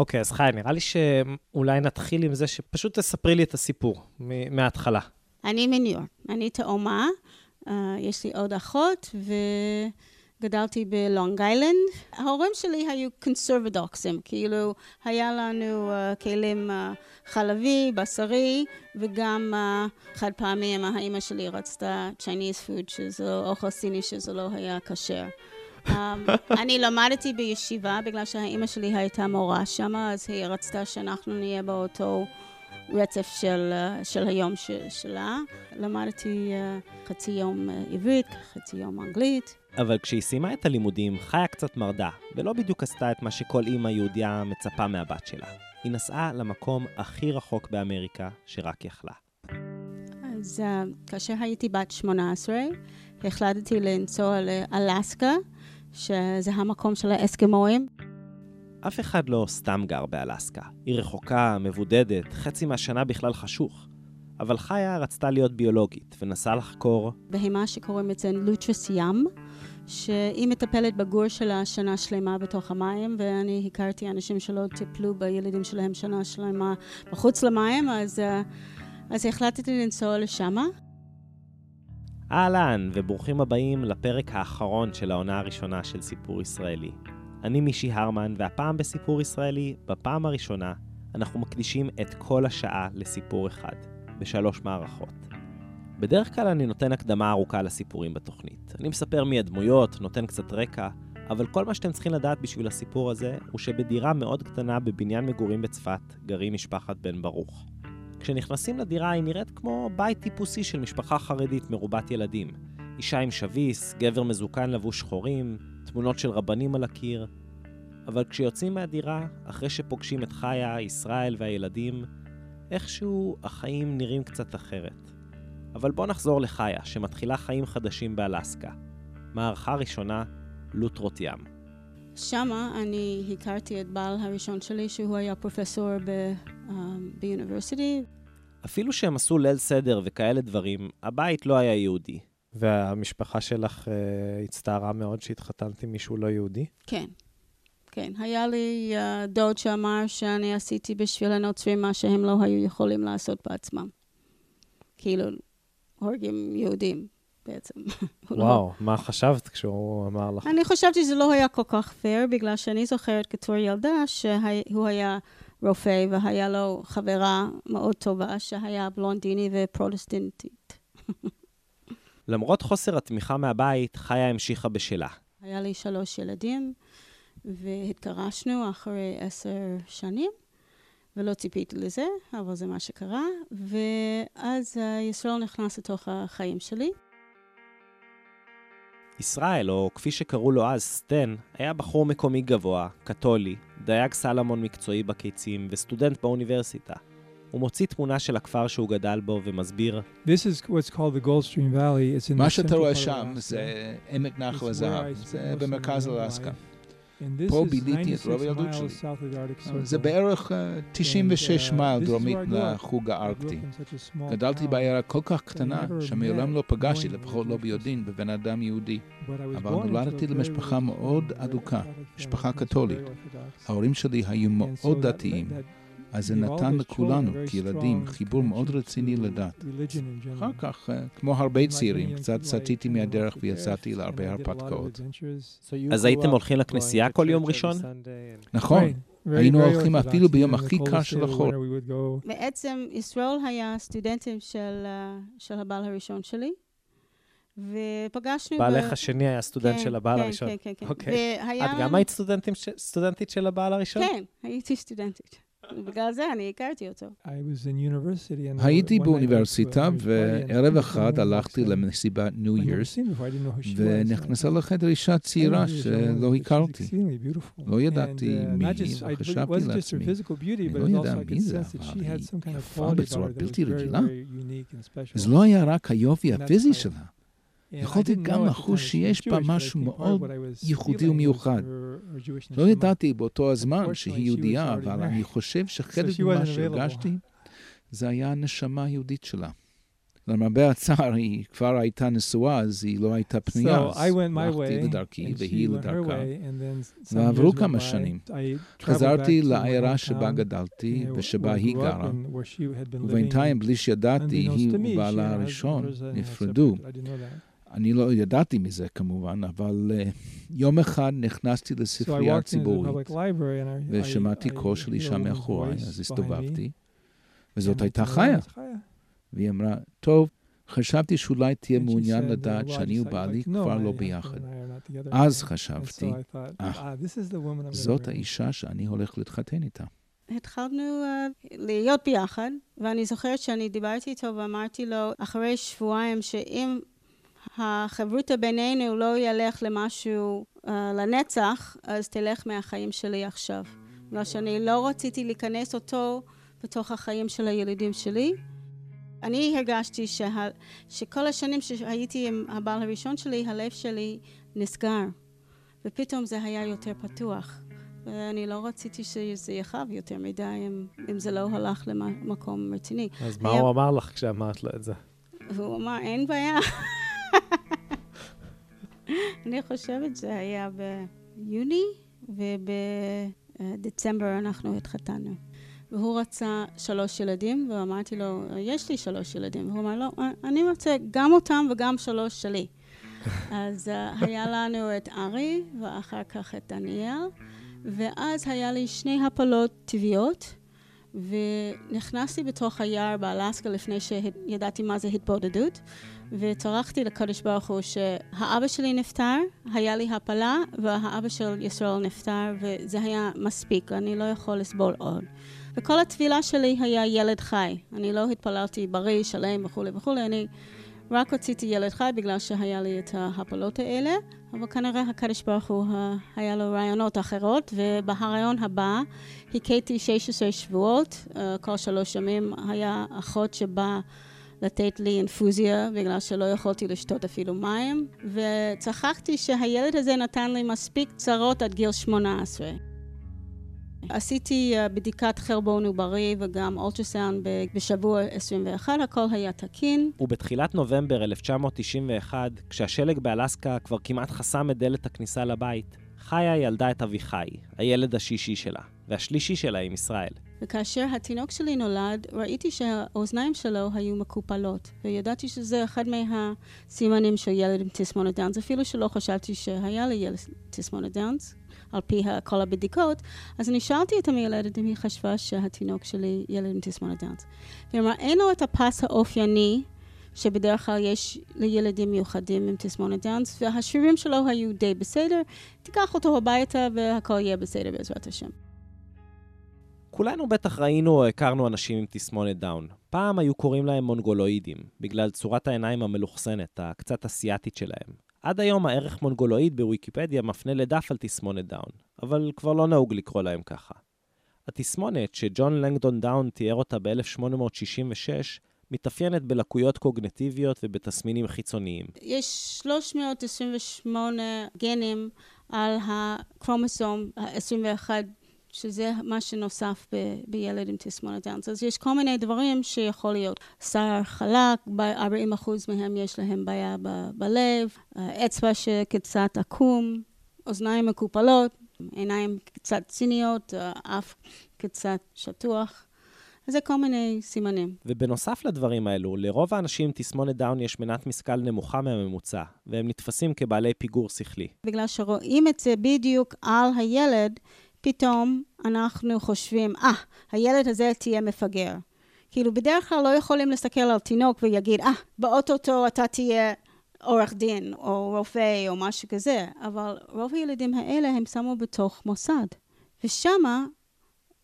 אוקיי, אז חי, נראה לי שאולי נתחיל עם זה שפשוט תספרי לי את הסיפור מההתחלה. אני מניו יורק, אני תאומה, uh, יש לי עוד אחות, וגדלתי בלונג איילנד. ההורים שלי היו קונסרבדוקסים, כאילו, היה לנו uh, כלים uh, חלבי, בשרי, וגם uh, חד פעמים האימא שלי רצתה Chinese food, שזה אוכל סיני שזה לא היה כשר. Um, אני למדתי בישיבה בגלל שהאימא שלי הייתה מורה שם, אז היא רצתה שאנחנו נהיה באותו רצף של, של היום ש, שלה. למדתי uh, חצי יום uh, עברית, חצי יום אנגלית. אבל כשהיא סיימה את הלימודים, חיה קצת מרדה, ולא בדיוק עשתה את מה שכל אימא יהודיה מצפה מהבת שלה. היא נסעה למקום הכי רחוק באמריקה שרק יכלה. אז uh, כאשר הייתי בת 18, החלטתי לנסוע לאלסקה. שזה המקום של האסקימואים. אף אחד לא סתם גר באלסקה. היא רחוקה, מבודדת, חצי מהשנה בכלל חשוך. אבל חיה רצתה להיות ביולוגית, ונסעה לחקור... בהמה שקוראים אצלנו לוטרס ים, שהיא מטפלת בגור שלה שנה שלמה בתוך המים, ואני הכרתי אנשים שלא טיפלו בילדים שלהם שנה שלמה מחוץ למים, אז, אה, אז החלטתי לנסוע לשמה. אהלן, וברוכים הבאים לפרק האחרון של העונה הראשונה של סיפור ישראלי. אני מישי הרמן, והפעם בסיפור ישראלי, בפעם הראשונה, אנחנו מקדישים את כל השעה לסיפור אחד, בשלוש מערכות. בדרך כלל אני נותן הקדמה ארוכה לסיפורים בתוכנית. אני מספר מי הדמויות, נותן קצת רקע, אבל כל מה שאתם צריכים לדעת בשביל הסיפור הזה, הוא שבדירה מאוד קטנה בבניין מגורים בצפת, גרים משפחת בן ברוך. כשנכנסים לדירה היא נראית כמו בית טיפוסי של משפחה חרדית מרובת ילדים. אישה עם שביס, גבר מזוקן לבוש שחורים, תמונות של רבנים על הקיר. אבל כשיוצאים מהדירה, אחרי שפוגשים את חיה, ישראל והילדים, איכשהו החיים נראים קצת אחרת. אבל בואו נחזור לחיה, שמתחילה חיים חדשים באלסקה. מערכה ראשונה, לוטרות ים. שמה אני הכרתי את בעל הראשון שלי, שהוא היה פרופסור באוניברסיטי. אפילו שהם עשו ליל סדר וכאלה דברים, הבית לא היה יהודי. והמשפחה שלך uh, הצטערה מאוד שהתחתנת עם מישהו לא יהודי? כן. כן, היה לי uh, דוד שאמר שאני עשיתי בשביל הנוצרים מה שהם לא היו יכולים לעשות בעצמם. כאילו, הורגים יהודים בעצם. לא- וואו. מה חשבת כשהוא אמר לך? אני חשבתי שזה לא היה כל כך פייר, בגלל שאני זוכרת כתור ילדה שהוא היה רופא והיה לו חברה מאוד טובה שהיה בלונדיני ופרוטסטנטית. למרות חוסר התמיכה מהבית, חיה המשיכה בשלה. היה לי שלוש ילדים, והתגרשנו אחרי עשר שנים, ולא ציפיתי לזה, אבל זה מה שקרה, ואז ישראל נכנס לתוך החיים שלי. ישראל, או כפי שקראו לו אז, סטן, היה בחור מקומי גבוה, קתולי, דייג סלמון מקצועי בקיצים וסטודנט באוניברסיטה. הוא מוציא תמונה של הכפר שהוא גדל בו ומסביר מה שאתה רואה שם זה עמק נחל הזהב, זה במרכז אלסקה. פה ביליתי את רוב הילדות שלי. זה בערך 96 מייל דרומית לחוג הארקטי. גדלתי בעיירה כל כך קטנה, שמעולם לא פגשתי, לפחות לא ביודעין, בבן אדם יהודי. אבל נולדתי למשפחה מאוד אדוקה, משפחה קתולית. ההורים שלי היו מאוד דתיים. אז זה נתן לכולנו, כילדים, חיבור מאוד רציני לדת. אחר כך, אה, כמו הרבה צעירים, קצת סטיתי מהדרך ויצאתי להרבה הרפתקאות. אז הייתם הולכים לכנסייה כל יום ראשון? נכון. היינו הולכים אפילו ביום הכי קר של החול. בעצם ישראל היה סטודנטים של אה, הבעל הראשון שלי. ופגשנו... בעלך השני היה סטודנט כן, של הבעל כן, הראשון. כן, כן, כן. אוקיי. את גם היית סטודנטית של הבעל הראשון? כן, הייתי סטודנטית. בגלל זה אני הכרתי אותו. הייתי באוניברסיטה, וערב אחד הלכתי למסיבת ניו ירס, ונכנסה לחדר אישה צעירה שלא הכרתי. לא ידעתי uh, מי היא, וחשבתי לעצמי, אני לא יודע מי זה, אבל היא יפה בצורה בלתי רגילה. זה לא היה רק היופי הפיזי שלה. יכולתי גם לחוש שיש בה משהו מאוד ייחודי ומיוחד. לא ידעתי באותו הזמן שהיא יהודייה, אבל אני חושב שחלק ממה שהרגשתי זה היה הנשמה היהודית שלה. למרבה הצער, היא כבר הייתה נשואה, אז היא לא הייתה פנויה, אז הלכתי לדרכי והיא לדרכה. ועברו כמה שנים. חזרתי לעיירה שבה גדלתי ושבה היא גרה, ובינתיים, בלי שידעתי, היא ובעלה הראשון נפרדו. אני לא ידעתי מזה כמובן, אבל uh, יום אחד נכנסתי לספרייה הציבורית ושמעתי קול של אישה מאחוריי, אז הסתובבתי, וזאת הייתה חיה. והיא אמרה, טוב, חשבתי שאולי תהיה מעוניין לדעת שאני ובעלי כבר לא ביחד. אז חשבתי, אה, זאת האישה שאני הולך להתחתן איתה. התחלנו uh, להיות ביחד, ואני זוכרת שאני דיברתי איתו ואמרתי לו, אחרי שבועיים, שאם החברותה בינינו לא ילך למשהו uh, לנצח, אז תלך מהחיים שלי עכשיו. בגלל שאני לא רציתי להיכנס אותו בתוך החיים של הילדים שלי. אני הרגשתי שה, שכל השנים שהייתי עם הבעל הראשון שלי, הלב שלי נסגר, ופתאום זה היה יותר פתוח. ואני לא רציתי שזה יכאב יותר מדי אם, אם זה לא הלך למקום רציני. אז מה היה... הוא אמר לך כשאמרת לו את זה? והוא אמר, אין בעיה. אני חושבת שזה היה ביוני, ובדצמבר אנחנו התחתנו. והוא רצה שלוש ילדים, ואמרתי לו, יש לי שלוש ילדים. והוא אמר, לא, אני רוצה גם אותם וגם שלוש שלי. אז uh, היה לנו את ארי, ואחר כך את דניאל, ואז היה לי שני הפלות טבעיות, ונכנסתי בתוך היער באלסקה לפני שידעתי מה זה התבודדות, וטרחתי לקדוש ברוך הוא שהאבא שלי נפטר, היה לי הפלה, והאבא של ישראל נפטר, וזה היה מספיק, אני לא יכול לסבול עוד. וכל התפילה שלי היה ילד חי. אני לא התפללתי בריא, שלם וכולי וכולי, אני רק רציתי ילד חי בגלל שהיה לי את ההפלות האלה, אבל כנראה הקדוש ברוך הוא היה לו רעיונות אחרות, ובהרעיון הבא הכיתי 16 שבועות, אה, כל שלוש ימים היה אחות שבאה לתת לי אינפוזיה בגלל שלא יכולתי לשתות אפילו מים, וצחקתי שהילד הזה נתן לי מספיק צרות עד גיל 18. עשיתי אה, בדיקת חרבון עוברי וגם אולטרסאונד בשבוע 21, הכל היה תקין. ובתחילת נובמבר 1991, כשהשלג באלסקה כבר כמעט חסם את דלת הכניסה לבית, חיה ילדה את אביחי, הילד השישי שלה, והשלישי שלה עם ישראל. וכאשר התינוק שלי נולד, ראיתי שהאוזניים שלו היו מקופלות, וידעתי שזה אחד מהסימנים של ילד עם תסמונת דאונס, אפילו שלא חשבתי שהיה לי ילד תסמונת דאונס, על פי כל הבדיקות, אז אני שאלתי את המיילדת אם היא חשבה שהתינוק שלי ילד עם תסמונת דאונס. היא אמרה, אין לו את הפס האופייני שבדרך כלל יש לילדים מיוחדים עם תסמונת דאונס, והשרירים שלו היו די בסדר, תיקח אותו הביתה והכל יהיה בסדר בעזרת השם. כולנו בטח ראינו או הכרנו אנשים עם תסמונת דאון. פעם היו קוראים להם מונגולואידים, בגלל צורת העיניים המלוכסנת, הקצת אסיאתית שלהם. עד היום הערך מונגולואיד בוויקיפדיה מפנה לדף על תסמונת דאון, אבל כבר לא נהוג לקרוא להם ככה. התסמונת, שג'ון לנגדון דאון תיאר אותה ב-1866, מתאפיינת בלקויות קוגניטיביות ובתסמינים חיצוניים. יש 328 גנים על הכרומוסום ה-21 שזה מה שנוסף ב- בילד עם תסמונת דאונס. אז יש כל מיני דברים שיכול להיות. שיער חלק, 40% מהם יש להם בעיה ב- בלב, אצבע שקצת עקום, אוזניים מקופלות, עיניים קצת ציניות, אף קצת שטוח. זה כל מיני סימנים. ובנוסף לדברים האלו, לרוב האנשים עם תסמונת דאון יש מנת משכל נמוכה מהממוצע, והם נתפסים כבעלי פיגור שכלי. בגלל שרואים את זה בדיוק על הילד, פתאום אנחנו חושבים, אה, ah, הילד הזה תהיה מפגר. כאילו, בדרך כלל לא יכולים להסתכל על תינוק ויגיד, אה, ah, באוטוטו אתה תהיה עורך דין, או רופא, או משהו כזה, אבל רוב הילדים האלה הם שמו בתוך מוסד. ושמה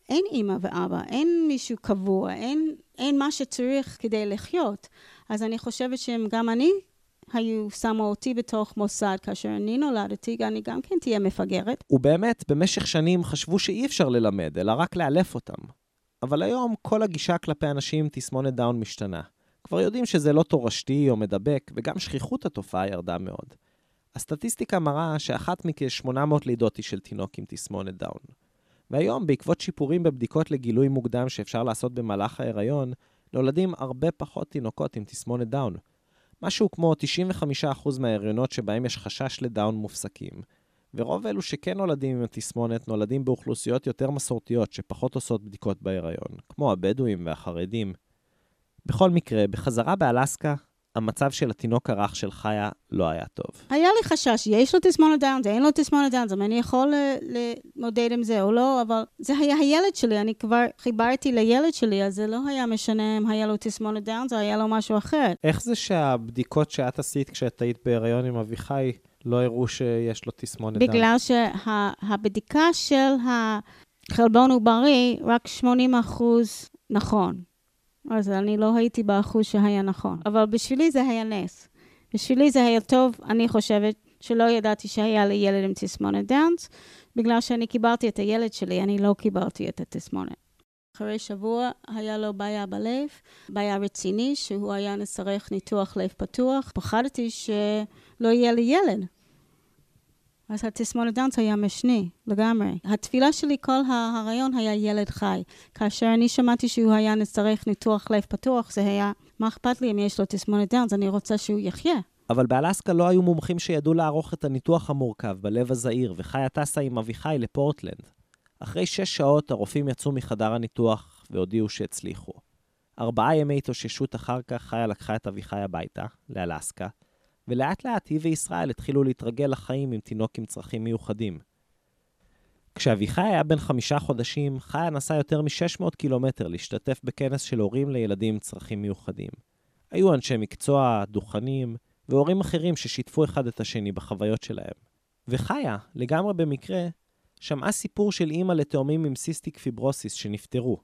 אין אימא ואבא, אין מישהו קבוע, אין, אין מה שצריך כדי לחיות. אז אני חושבת שגם אני היו שמו אותי בתוך מוסד כאשר אני נולדתי, אני גם כן תהיה מפגרת. ובאמת, במשך שנים חשבו שאי אפשר ללמד, אלא רק לאלף אותם. אבל היום כל הגישה כלפי אנשים עם תסמונת דאון משתנה. כבר יודעים שזה לא תורשתי או מדבק, וגם שכיחות התופעה ירדה מאוד. הסטטיסטיקה מראה שאחת מכ-800 לידות היא של תינוק עם תסמונת דאון. והיום, בעקבות שיפורים בבדיקות לגילוי מוקדם שאפשר לעשות במהלך ההיריון, נולדים הרבה פחות תינוקות עם תסמונת דאון. משהו כמו 95% מההריונות שבהם יש חשש לדאון מופסקים, ורוב אלו שכן נולדים עם התסמונת נולדים באוכלוסיות יותר מסורתיות שפחות עושות בדיקות בהיריון, כמו הבדואים והחרדים. בכל מקרה, בחזרה באלסקה, המצב של התינוק הרך של חיה לא היה טוב. היה לי חשש, יש לו תסמונת דאונס, אין לו תסמונת דאונס, אם אני יכול להתמודד עם זה או לא, אבל זה היה הילד שלי, אני כבר חיברתי לילד שלי, אז זה לא היה משנה אם היה לו תסמונת דאונס או היה לו משהו אחר. איך זה שהבדיקות שאת עשית כשאת היית בהיריון עם אביחי לא הראו שיש לו תסמונת דאונס? בגלל שהבדיקה של החלבון עוברי, רק 80 אחוז נכון. אז אני לא הייתי באחוז שהיה נכון. אבל בשבילי זה היה נס. בשבילי זה היה טוב, אני חושבת, שלא ידעתי שהיה לי ילד עם תסמונת דאנס, בגלל שאני קיבלתי את הילד שלי, אני לא קיבלתי את התסמונת. אחרי שבוע היה לו בעיה בלב, בעיה רציני, שהוא היה נצטרך ניתוח לב פתוח. פחדתי שלא יהיה לי ילד. אז התסמונת דאנס היה משני לגמרי. התפילה שלי כל ההריון היה ילד חי. כאשר אני שמעתי שהוא היה נצטרך ניתוח לב פתוח, זה היה, מה אכפת לי אם יש לו תסמונת דאנס, אני רוצה שהוא יחיה. אבל באלסקה לא היו מומחים שידעו לערוך את הניתוח המורכב בלב הזעיר, וחיה טסה עם אביחי לפורטלנד. אחרי שש שעות הרופאים יצאו מחדר הניתוח והודיעו שהצליחו. ארבעה ימי התאוששות אחר כך חיה לקחה את אביחי הביתה, לאלסקה, ולאט לאט היא וישראל התחילו להתרגל לחיים עם תינוק עם צרכים מיוחדים. כשאביחי היה בן חמישה חודשים, חיה נסע יותר מ-600 קילומטר להשתתף בכנס של הורים לילדים עם צרכים מיוחדים. היו אנשי מקצוע, דוכנים, והורים אחרים ששיתפו אחד את השני בחוויות שלהם. וחיה, לגמרי במקרה, שמעה סיפור של אימא לתאומים עם סיסטיק פיברוסיס שנפטרו.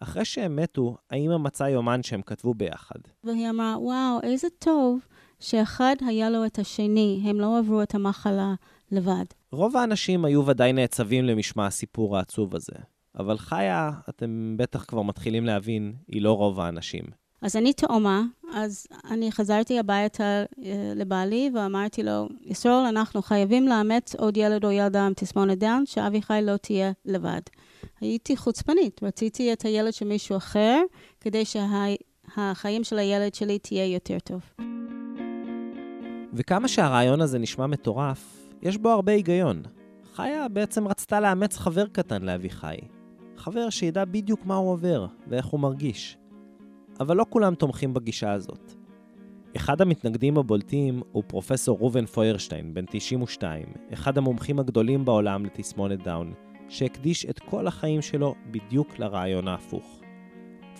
אחרי שהם מתו, האימא מצאה יומן שהם כתבו ביחד. והיא אמרה, וואו, איזה טוב שאחד היה לו את השני, הם לא עברו את המחלה לבד. רוב האנשים היו ודאי נעצבים למשמע הסיפור העצוב הזה, אבל חיה, אתם בטח כבר מתחילים להבין, היא לא רוב האנשים. אז אני תאומה, אז אני חזרתי הביתה אה, לבעלי ואמרתי לו, ישראל, אנחנו חייבים לאמץ עוד ילד או ילדה עם תסמונת דאון, שאביחי לא תהיה לבד. הייתי חוצפנית, רציתי את הילד של מישהו אחר, כדי שהחיים של הילד שלי תהיה יותר טוב. וכמה שהרעיון הזה נשמע מטורף, יש בו הרבה היגיון. חיה בעצם רצתה לאמץ חבר קטן לאביחי. חבר שידע בדיוק מה הוא עובר ואיך הוא מרגיש. אבל לא כולם תומכים בגישה הזאת. אחד המתנגדים הבולטים הוא פרופסור ראובן פוירשטיין, בן 92, אחד המומחים הגדולים בעולם לתסמונת דאון, שהקדיש את כל החיים שלו בדיוק לרעיון ההפוך.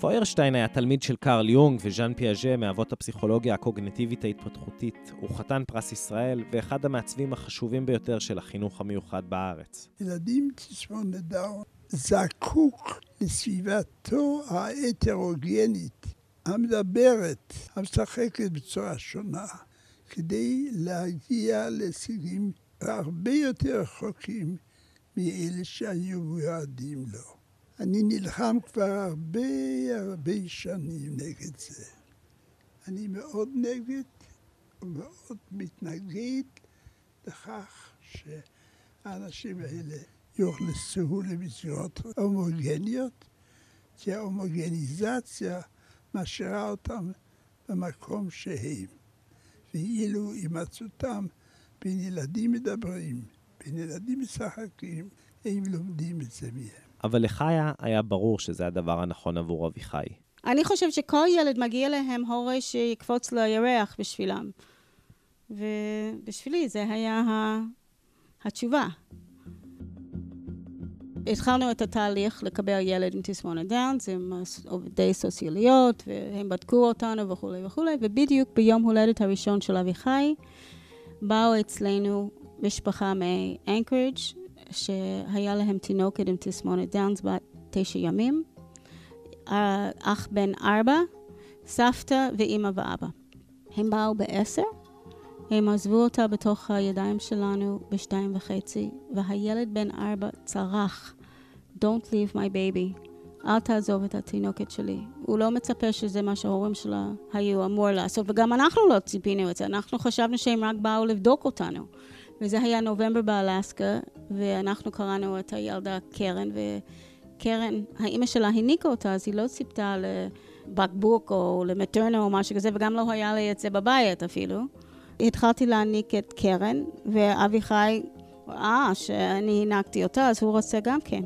פוירשטיין היה תלמיד של קרל יונג וז'אן פיאז'ה מאבות הפסיכולוגיה הקוגניטיבית ההתפתחותית. הוא חתן פרס ישראל ואחד המעצבים החשובים ביותר של החינוך המיוחד בארץ. ילדים תסמונת דאון זקוק לסביבתו ההטרוגנית, המדברת, המשחקת בצורה שונה, כדי להגיע להישגים הרבה יותר רחוקים מאלה שהיו מיועדים לו. אני נלחם כבר הרבה הרבה שנים נגד זה. אני מאוד נגד ומאוד מתנגד לכך שהאנשים האלה יוכנסו למסגרות הומוגניות, כי ההומוגניזציה משאירה אותם במקום שהם. ואילו הימצאותם בין ילדים מדברים, בין ילדים משחקים, הם לומדים את זה מהם. אבל לחיה היה ברור שזה הדבר הנכון עבור אביחי. אני חושבת שכל ילד מגיע להם הורה שיקפוץ לירח בשבילם. ובשבילי זה היה התשובה. התחלנו את התהליך לקבל ילד עם תסמונת דאונס, עם עובדי סוציאליות, והם בדקו אותנו וכולי וכולי, ובדיוק ביום הולדת הראשון של אביחי, באו אצלנו משפחה מאנקרידג' שהיה להם תינוקת עם תסמונת דאונס בת תשע ימים, אח בן ארבע, סבתא ואימא ואבא. הם באו בעשר, הם עזבו אותה בתוך הידיים שלנו בשתיים וחצי, והילד בן ארבע צרח, Don't leave my baby, אל תעזוב את התינוקת שלי. הוא לא מצפה שזה מה שההורים שלה היו אמור לעשות, וגם אנחנו לא ציפינו את זה, אנחנו חשבנו שהם רק באו לבדוק אותנו. וזה היה נובמבר באלסקה, ואנחנו קראנו את הילדה קרן, וקרן, האימא שלה הניקה אותה, אז היא לא ציפתה לבקבוק או למטרנה או משהו כזה, וגם לא היה לי את זה בבית אפילו. התחלתי להעניק את קרן, ואביחי ראה שאני הענקתי אותה, אז הוא רוצה גם כן.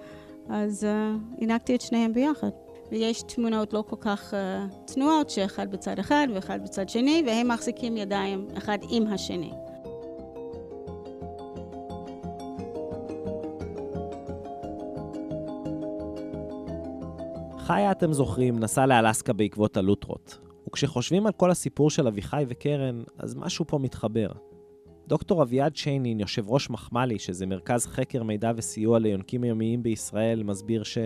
אז uh, הענקתי את שניהם ביחד. ויש תמונות לא כל כך uh, צנועות, שאחד בצד אחד ואחד בצד שני, והם מחזיקים ידיים אחד עם השני. חיה, אתם זוכרים, נסע לאלסקה בעקבות הלוטרות. וכשחושבים על כל הסיפור של אביחי וקרן, אז משהו פה מתחבר. דוקטור אביעד שיינין, יושב ראש מחמ"לי, שזה מרכז חקר מידע וסיוע ליונקים ימיים בישראל, מסביר ש...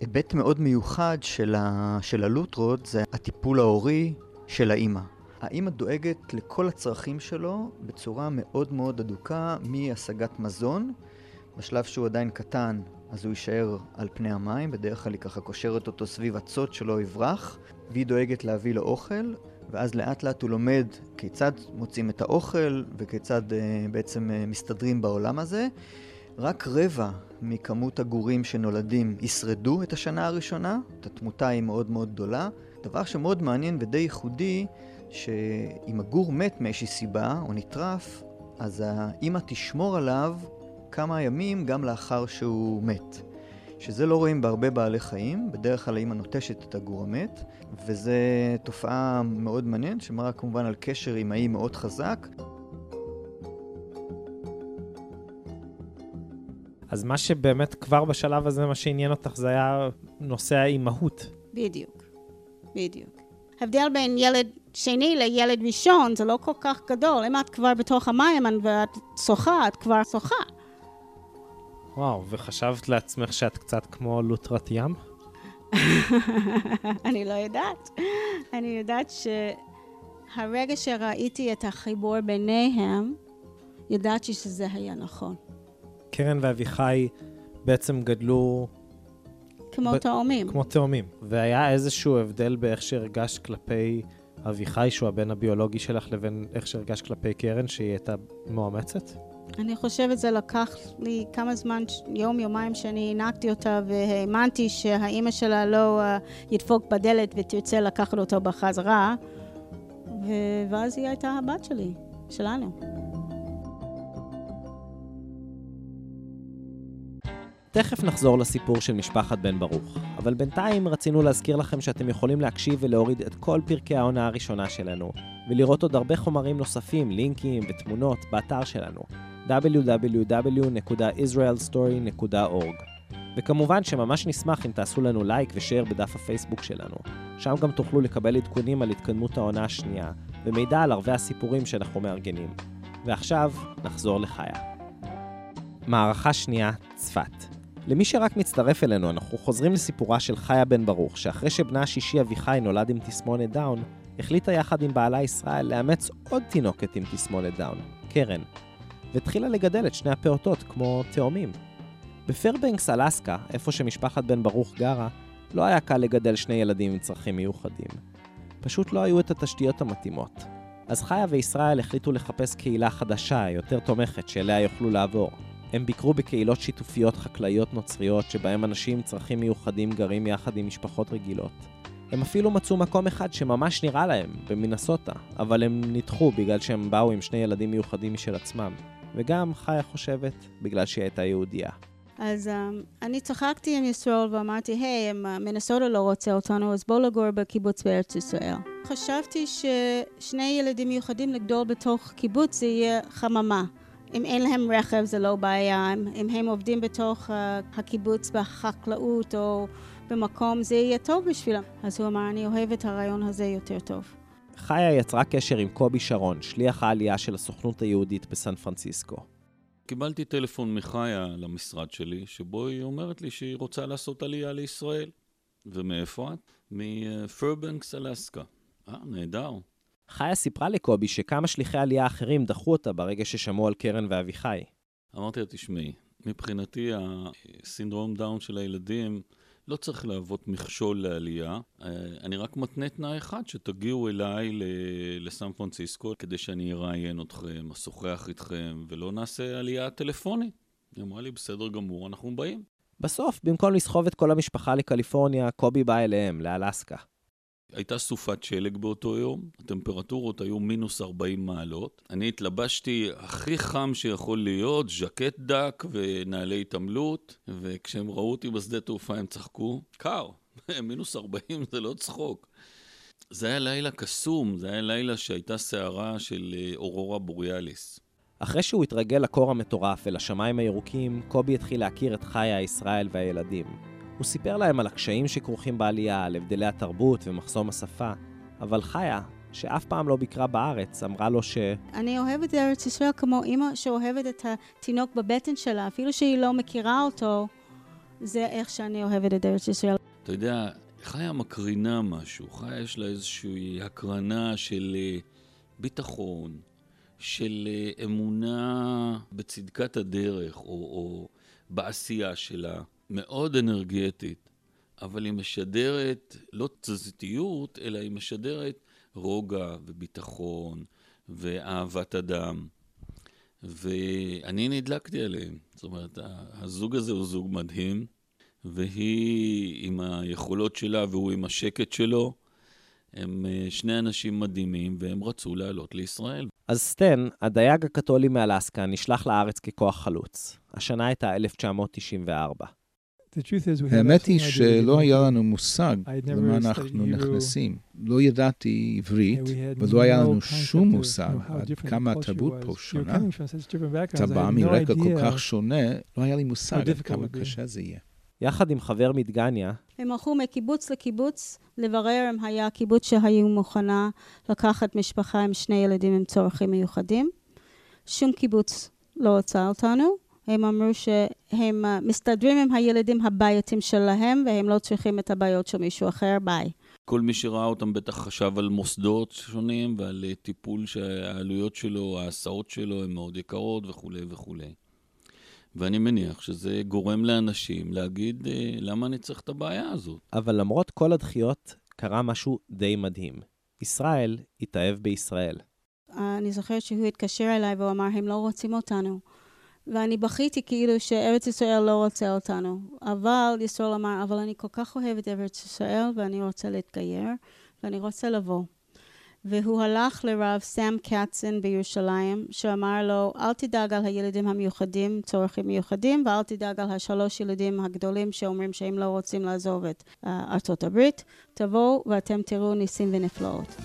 היבט מאוד מיוחד של, ה... של הלוטרות זה הטיפול ההורי של האימא. האימא דואגת לכל הצרכים שלו בצורה מאוד מאוד אדוקה, מהשגת מזון, בשלב שהוא עדיין קטן, אז הוא יישאר על פני המים, בדרך כלל היא ככה קושרת אותו סביב הצות שלא יברח, והיא דואגת להביא לו אוכל, ואז לאט לאט הוא לומד כיצד מוצאים את האוכל וכיצד uh, בעצם uh, מסתדרים בעולם הזה. רק רבע מכמות הגורים שנולדים ישרדו את השנה הראשונה, התמותה היא מאוד מאוד גדולה. דבר שמאוד מעניין ודי ייחודי, שאם הגור מת מאיזושהי סיבה או נטרף, אז האימא תשמור עליו כמה ימים גם לאחר שהוא מת. שזה לא רואים בהרבה בעלי חיים, בדרך כלל האימא נוטשת את הגור המת, וזו תופעה מאוד מעניינת, שמראה כמובן על קשר אמאי מאוד חזק. אז מה שבאמת כבר בשלב הזה, מה שעניין אותך, זה היה נושא האימהות. בדיוק, בדיוק. הבדל בין ילד שני לילד ראשון זה לא כל כך גדול. אם את כבר בתוך המים ואת שוחה, את כבר שוחה. וואו, וחשבת לעצמך שאת קצת כמו לוטרת ים? אני לא יודעת. אני יודעת שהרגע שראיתי את החיבור ביניהם, ידעתי שזה היה נכון. קרן ואביחי בעצם גדלו... כמו ב... תאומים. כמו תאומים. והיה איזשהו הבדל באיך שהרגשת כלפי אביחי, שהוא הבן הביולוגי שלך, לבין איך שהרגשת כלפי קרן, שהיא הייתה מאומצת? אני חושבת זה לקח לי כמה זמן, יום, יומיים שאני הענקתי אותה והאמנתי שהאימא שלה לא uh, ידפוק בדלת ותרצה לקחת אותו בחזרה, ו... ואז היא הייתה הבת שלי, שלנו. תכף נחזור לסיפור של משפחת בן ברוך, אבל בינתיים רצינו להזכיר לכם שאתם יכולים להקשיב ולהוריד את כל פרקי העונה הראשונה שלנו, ולראות עוד הרבה חומרים נוספים, לינקים ותמונות באתר שלנו, www.israelstory.org. וכמובן שממש נשמח אם תעשו לנו לייק ושאר בדף הפייסבוק שלנו. שם גם תוכלו לקבל עדכונים על התקדמות העונה השנייה, ומידע על ערבי הסיפורים שאנחנו מארגנים. ועכשיו, נחזור לחיה. מערכה שנייה, צפת. למי שרק מצטרף אלינו, אנחנו חוזרים לסיפורה של חיה בן ברוך, שאחרי שבנה השישי אביחי נולד עם תסמונת דאון, החליטה יחד עם בעלה ישראל לאמץ עוד תינוקת עם תסמונת דאון, קרן, והתחילה לגדל את שני הפעוטות כמו תאומים. בפרבנקס, אלסקה, איפה שמשפחת בן ברוך גרה, לא היה קל לגדל שני ילדים עם צרכים מיוחדים. פשוט לא היו את התשתיות המתאימות. אז חיה וישראל החליטו לחפש קהילה חדשה, יותר תומכת, שאליה יוכלו לעבור. הם ביקרו בקהילות שיתופיות חקלאיות נוצריות, שבהם אנשים עם צרכים מיוחדים גרים יחד עם משפחות רגילות. הם אפילו מצאו מקום אחד שממש נראה להם, במינסוטה, אבל הם נדחו בגלל שהם באו עם שני ילדים מיוחדים משל עצמם. וגם חיה חושבת בגלל שהיא הייתה יהודייה. אז um, אני צחקתי עם ישראל ואמרתי, היי, hey, uh, מנסודה לא רוצה אותנו, אז בואו לגור בקיבוץ בארץ ישראל. חשבתי ששני ילדים מיוחדים לגדול בתוך קיבוץ זה יהיה חממה. אם אין להם רכב זה לא בעיה, אם הם עובדים בתוך uh, הקיבוץ בחקלאות או במקום זה יהיה טוב בשבילם. אז הוא אמר, אני אוהב את הרעיון הזה יותר טוב. חיה יצרה קשר עם קובי שרון, שליח העלייה של הסוכנות היהודית בסן פרנסיסקו. קיבלתי טלפון מחיה למשרד שלי, שבו היא אומרת לי שהיא רוצה לעשות עלייה לישראל. ומאיפה את? מפרבנקס, אלסקה. אה, נהדר. חיה סיפרה לקובי שכמה שליחי עלייה אחרים דחו אותה ברגע ששמעו על קרן ואביחי. אמרתי לה, תשמעי, מבחינתי הסינדרום דאון של הילדים לא צריך להוות מכשול לעלייה. אה, אני רק מתנה תנאי אחד, שתגיעו אליי לסן פרנסיסקו כדי שאני אראיין אתכם, אשוחח איתכם, ולא נעשה עלייה טלפונית. היא אמרה לי, בסדר גמור, אנחנו באים. בסוף, במקום לסחוב את כל המשפחה לקליפורניה, קובי בא אליהם, לאלסקה. הייתה סופת שלג באותו יום, הטמפרטורות היו מינוס 40 מעלות. אני התלבשתי הכי חם שיכול להיות, ז'קט דק ונעלי התעמלות, וכשהם ראו אותי בשדה תעופה הם צחקו, קר, מינוס 40 זה לא צחוק. זה היה לילה קסום, זה היה לילה שהייתה סערה של אה, אורורה בוריאליס. אחרי שהוא התרגל לקור המטורף ולשמיים הירוקים, קובי התחיל להכיר את חיה, ישראל והילדים. הוא סיפר להם על הקשיים שכרוכים בעלייה, על הבדלי התרבות ומחסום השפה, אבל חיה, שאף פעם לא ביקרה בארץ, אמרה לו ש... אני אוהבת את ארץ ישראל כמו אימא שאוהבת את התינוק בבטן שלה, אפילו שהיא לא מכירה אותו, זה איך שאני אוהבת את ארץ ישראל. אתה יודע, חיה מקרינה משהו, חיה יש לה איזושהי הקרנה של אה, ביטחון, של אה, אמונה בצדקת הדרך, או, או בעשייה שלה. מאוד אנרגטית, אבל היא משדרת לא תזזיתיות, אלא היא משדרת רוגע וביטחון ואהבת אדם. ואני נדלקתי עליהם. זאת אומרת, הזוג הזה הוא זוג מדהים, והיא עם היכולות שלה והוא עם השקט שלו. הם אה, שני אנשים מדהימים, והם רצו לעלות לישראל. אז סטן, הדייג הקתולי מאלסקה, נשלח לארץ ככוח חלוץ. השנה הייתה 1994. האמת היא שלא היה לנו מושג למה אנחנו נכנסים. לא ידעתי עברית, ולא היה לנו שום מושג עד כמה התרבות פה שונה. אתה בא מרקע כל כך שונה, לא היה לי מושג עד כמה קשה זה יהיה. יחד עם חבר מדגניה, הם הלכו מקיבוץ לקיבוץ לברר אם היה קיבוץ שהיו מוכנה לקחת משפחה עם שני ילדים עם צורכים מיוחדים. שום קיבוץ לא רצה אותנו. הם אמרו שהם אה, מסתדרים עם הילדים הבעייתים שלהם, והם לא צריכים את הבעיות של מישהו אחר, ביי. כל מי שראה אותם בטח חשב על מוסדות שונים ועל אה, טיפול שהעלויות שלו, ההסעות שלו הן מאוד יקרות וכולי וכולי. ואני מניח שזה גורם לאנשים להגיד, אה, למה אני צריך את הבעיה הזאת? אבל למרות כל הדחיות, קרה משהו די מדהים. ישראל התאהב בישראל. אני זוכרת שהוא התקשר אליי והוא אמר, הם לא רוצים אותנו. ואני בכיתי כאילו שארץ ישראל לא רוצה אותנו. אבל ישראל אמר, אבל אני כל כך אוהבת ארץ ישראל ואני רוצה להתגייר ואני רוצה לבוא. והוא הלך לרב סם קצן בירושלים, שאמר לו, אל תדאג על הילדים המיוחדים, צורכים מיוחדים, ואל תדאג על השלוש ילדים הגדולים שאומרים שהם לא רוצים לעזוב את uh, ארצות הברית. תבואו ואתם תראו ניסים ונפלאות.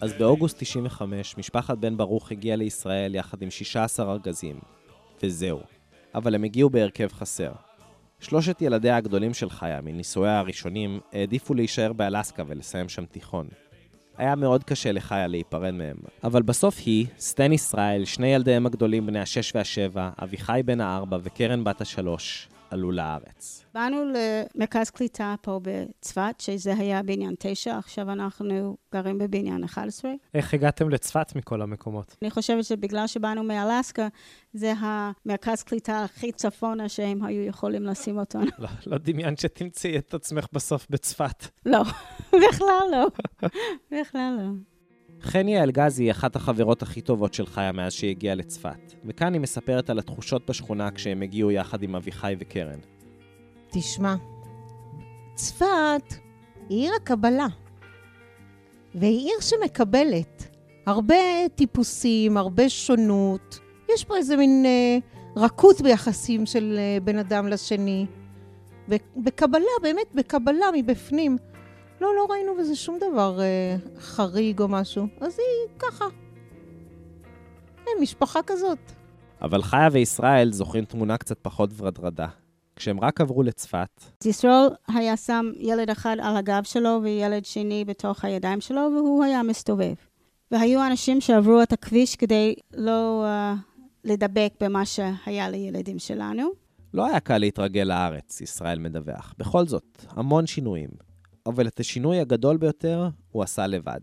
אז באוגוסט 95, משפחת בן ברוך הגיעה לישראל יחד עם 16 ארגזים. וזהו. אבל הם הגיעו בהרכב חסר. שלושת ילדיה הגדולים של חיה, מנישואיה הראשונים, העדיפו להישאר באלסקה ולסיים שם תיכון. היה מאוד קשה לחיה להיפרד מהם, אבל בסוף היא, סטן ישראל, שני ילדיהם הגדולים בני השש והשבע, אביחי בן הארבע וקרן בת השלוש, עלו לארץ. באנו למרכז קליטה פה בצפת, שזה היה בניין 9, עכשיו אנחנו גרים בבניין 11. איך הגעתם לצפת מכל המקומות? אני חושבת שבגלל שבאנו מאלסקה, זה המרכז קליטה הכי צפונה שהם היו יכולים לשים אותנו. לא, לא דמיינת שתמצאי את עצמך בסוף בצפת. לא, בכלל לא. בכלל לא. חני אלגזי היא אחת החברות הכי טובות של חיה מאז שהיא הגיעה לצפת, וכאן היא מספרת על התחושות בשכונה כשהם הגיעו יחד עם אביחי וקרן. תשמע, צפת היא עיר הקבלה, והיא עיר שמקבלת הרבה טיפוסים, הרבה שונות. יש פה איזה מין אה, רכות ביחסים של אה, בין אדם לשני. בקבלה, באמת, בקבלה מבפנים. לא, לא ראינו בזה שום דבר אה, חריג או משהו. אז היא ככה. כן, משפחה כזאת. אבל חיה וישראל זוכרים תמונה קצת פחות ורדרדה. כשהם רק עברו לצפת... ישראל היה שם ילד אחד על הגב שלו וילד שני בתוך הידיים שלו, והוא היה מסתובב. והיו אנשים שעברו את הכביש כדי לא uh, לדבק במה שהיה לילדים שלנו. לא היה קל להתרגל לארץ, ישראל מדווח. בכל זאת, המון שינויים. אבל את השינוי הגדול ביותר הוא עשה לבד.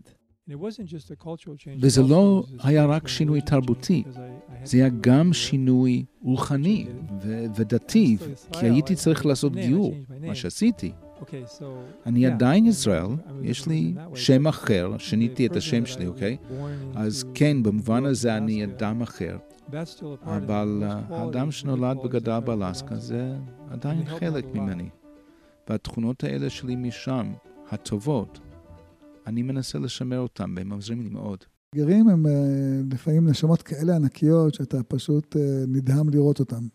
וזה לא היה רק שינוי תרבותי, זה היה גם שינוי רוחני ודתי, כי הייתי צריך לעשות גיור, מה שעשיתי. אני עדיין ישראל, יש לי שם אחר, שיניתי את השם שלי, אוקיי? אז כן, במובן הזה אני אדם אחר. אבל האדם שנולד וגדל באלסקה זה עדיין חלק ממני. והתכונות האלה שלי משם, הטובות, אני מנסה לשמר אותם, והם עוזרים לי מאוד. גרים הם לפעמים נשמות כאלה ענקיות, שאתה פשוט נדהם לראות אותם.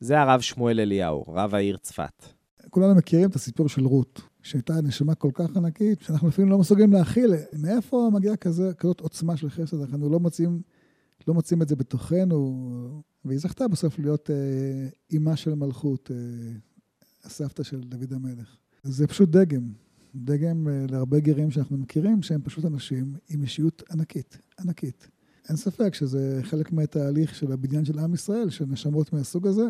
זה הרב שמואל אליהו, רב העיר צפת. כולנו מכירים את הסיפור של רות, שהייתה נשמה כל כך ענקית, שאנחנו לפעמים לא מסוגלים להכיל. מאיפה מגיעה כזה, כזאת עוצמה של חסד? אנחנו לא מוצאים, לא מוצאים את זה בתוכנו, והיא זכתה בסוף להיות אה, אימה של מלכות, אה, הסבתא של דוד המלך. זה פשוט דגם. דגם אה, להרבה גרים שאנחנו מכירים, שהם פשוט אנשים עם אישיות ענקית, ענקית. אין ספק שזה חלק מהתהליך של הבניין של עם ישראל, שנשמות מהסוג הזה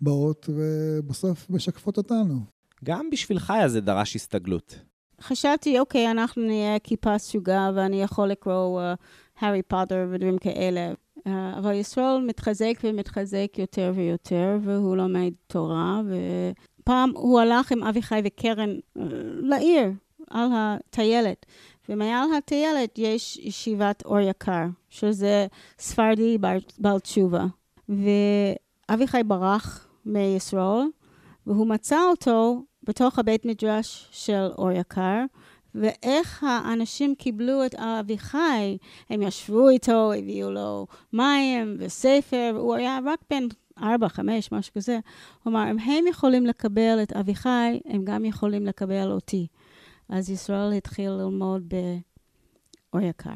באות ובסוף משקפות אותנו. גם בשביל חיה זה דרש הסתגלות. חשבתי, אוקיי, אנחנו נהיה כיפה סוגה ואני יכול לקרוא הארי uh, פוטר ודברים כאלה. Uh, אבל ישראל מתחזק ומתחזק יותר ויותר, והוא לומד תורה, ופעם הוא הלך עם אביחי וקרן uh, לעיר, על הטיילת. ומעל הטיילת יש ישיבת אור יקר, שזה ספרדי בעל תשובה. ואביחי ברח מישראל, והוא מצא אותו בתוך הבית מדרש של אור יקר, ואיך האנשים קיבלו את אביחי, הם ישבו איתו, הביאו לו מים וספר, הוא היה רק בן ארבע, חמש, משהו כזה. אמר, אם הם יכולים לקבל את אביחי, הם גם יכולים לקבל אותי. אז ישראל התחיל ללמוד באור יקר.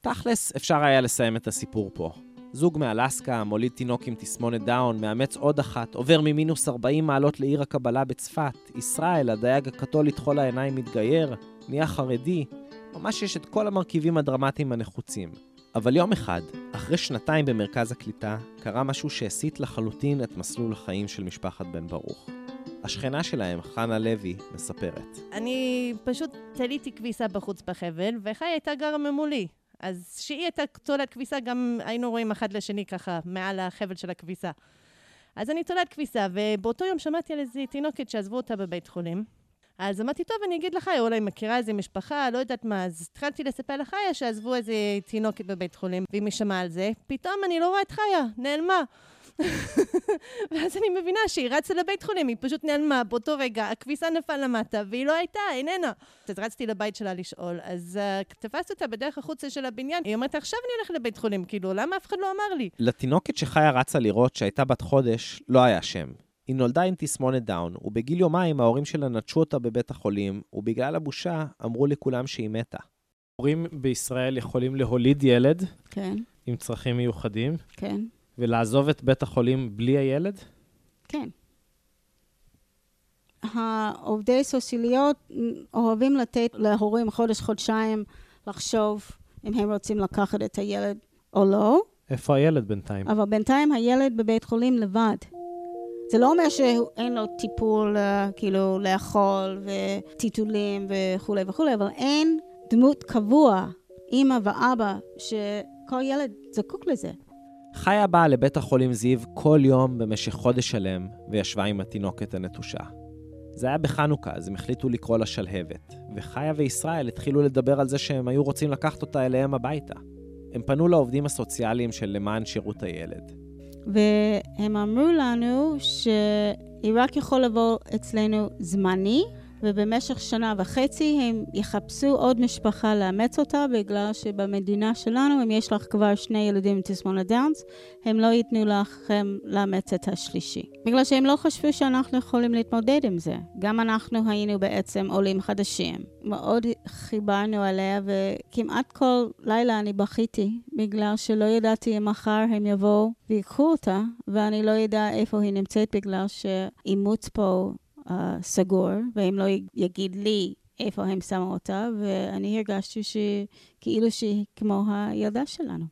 תכלס, אפשר היה לסיים את הסיפור פה. זוג מאלסקה, מוליד תינוק עם תסמונת דאון, מאמץ עוד אחת, עובר ממינוס 40 מעלות לעיר הקבלה בצפת, ישראל, הדייג הקתולי תכול העיניים מתגייר, נהיה חרדי, ממש יש את כל המרכיבים הדרמטיים הנחוצים. אבל יום אחד, אחרי שנתיים במרכז הקליטה, קרה משהו שהסיט לחלוטין את מסלול החיים של משפחת בן ברוך. השכנה שלהם, חנה לוי, מספרת. אני פשוט תליתי כביסה בחוץ בחבל, וחי הייתה גרה ממולי. אז כשהיא הייתה תולת כביסה, גם היינו רואים אחד לשני ככה, מעל החבל של הכביסה. אז אני תולת כביסה, ובאותו יום שמעתי על איזו תינוקת שעזבו אותה בבית חולים. אז אמרתי, טוב, אני אגיד לחיה, אולי מכירה איזה משפחה, לא יודעת מה. אז התחלתי לספר לחיה שעזבו איזה תינוקת בבית חולים, ואם היא שמעה על זה, פתאום אני לא רואה את חיה, נעלמה. ואז אני מבינה שהיא רצה לבית חולים, היא פשוט נעלמה באותו רגע, הכביסה נפל למטה, והיא לא הייתה, איננה. אז רצתי לבית שלה לשאול, אז uh, תפסתי אותה בדרך החוצה של הבניין, היא אומרת, עכשיו אני הולכת לבית חולים, כאילו, למה אף אחד לא אמר לי? לתינוקת שחיה רצה לראות שהייתה בת חודש, לא היה שם. היא נולדה עם תסמונת דאון, ובגיל יומיים ההורים שלה נטשו אותה בבית החולים, ובגלל הבושה אמרו לכולם שהיא מתה. הורים בישראל יכולים להוליד ילד כן. עם צרכים מיוחדים. כן. ולעזוב את בית החולים בלי הילד? כן. העובדי סוסיליות אוהבים לתת להורים חודש-חודשיים לחשוב אם הם רוצים לקחת את הילד או לא. איפה הילד בינתיים? אבל בינתיים הילד בבית חולים לבד. זה לא אומר שאין לו טיפול, uh, כאילו, לאכול וטיטולים וכולי וכולי, אבל אין דמות קבוע, אימא ואבא, שכל ילד זקוק לזה. חיה באה לבית החולים זיו כל יום במשך חודש שלם, וישבה עם התינוקת הנטושה. זה היה בחנוכה, אז הם החליטו לקרוא לה שלהבת, וחיה וישראל התחילו לדבר על זה שהם היו רוצים לקחת אותה אליהם הביתה. הם פנו לעובדים הסוציאליים של למען שירות הילד. והם אמרו לנו שהיא רק יכול לבוא אצלנו זמני, ובמשך שנה וחצי הם יחפשו עוד משפחה לאמץ אותה, בגלל שבמדינה שלנו, אם יש לך כבר שני ילדים עם תסמונת דאונס, הם לא ייתנו לכם לאמץ את השלישי. בגלל שהם לא חשבו שאנחנו יכולים להתמודד עם זה. גם אנחנו היינו בעצם עולים חדשים. מאוד חיברנו עליה, וכמעט כל לילה אני בכיתי, בגלל שלא ידעתי אם מחר הם יבואו ויקחו אותה, ואני לא יודע איפה היא נמצאת, בגלל שאימוץ פה uh, סגור, והם לא יגיד לי איפה הם שמו אותה, ואני הרגשתי שכאילו שהיא כמו הילדה שלנו.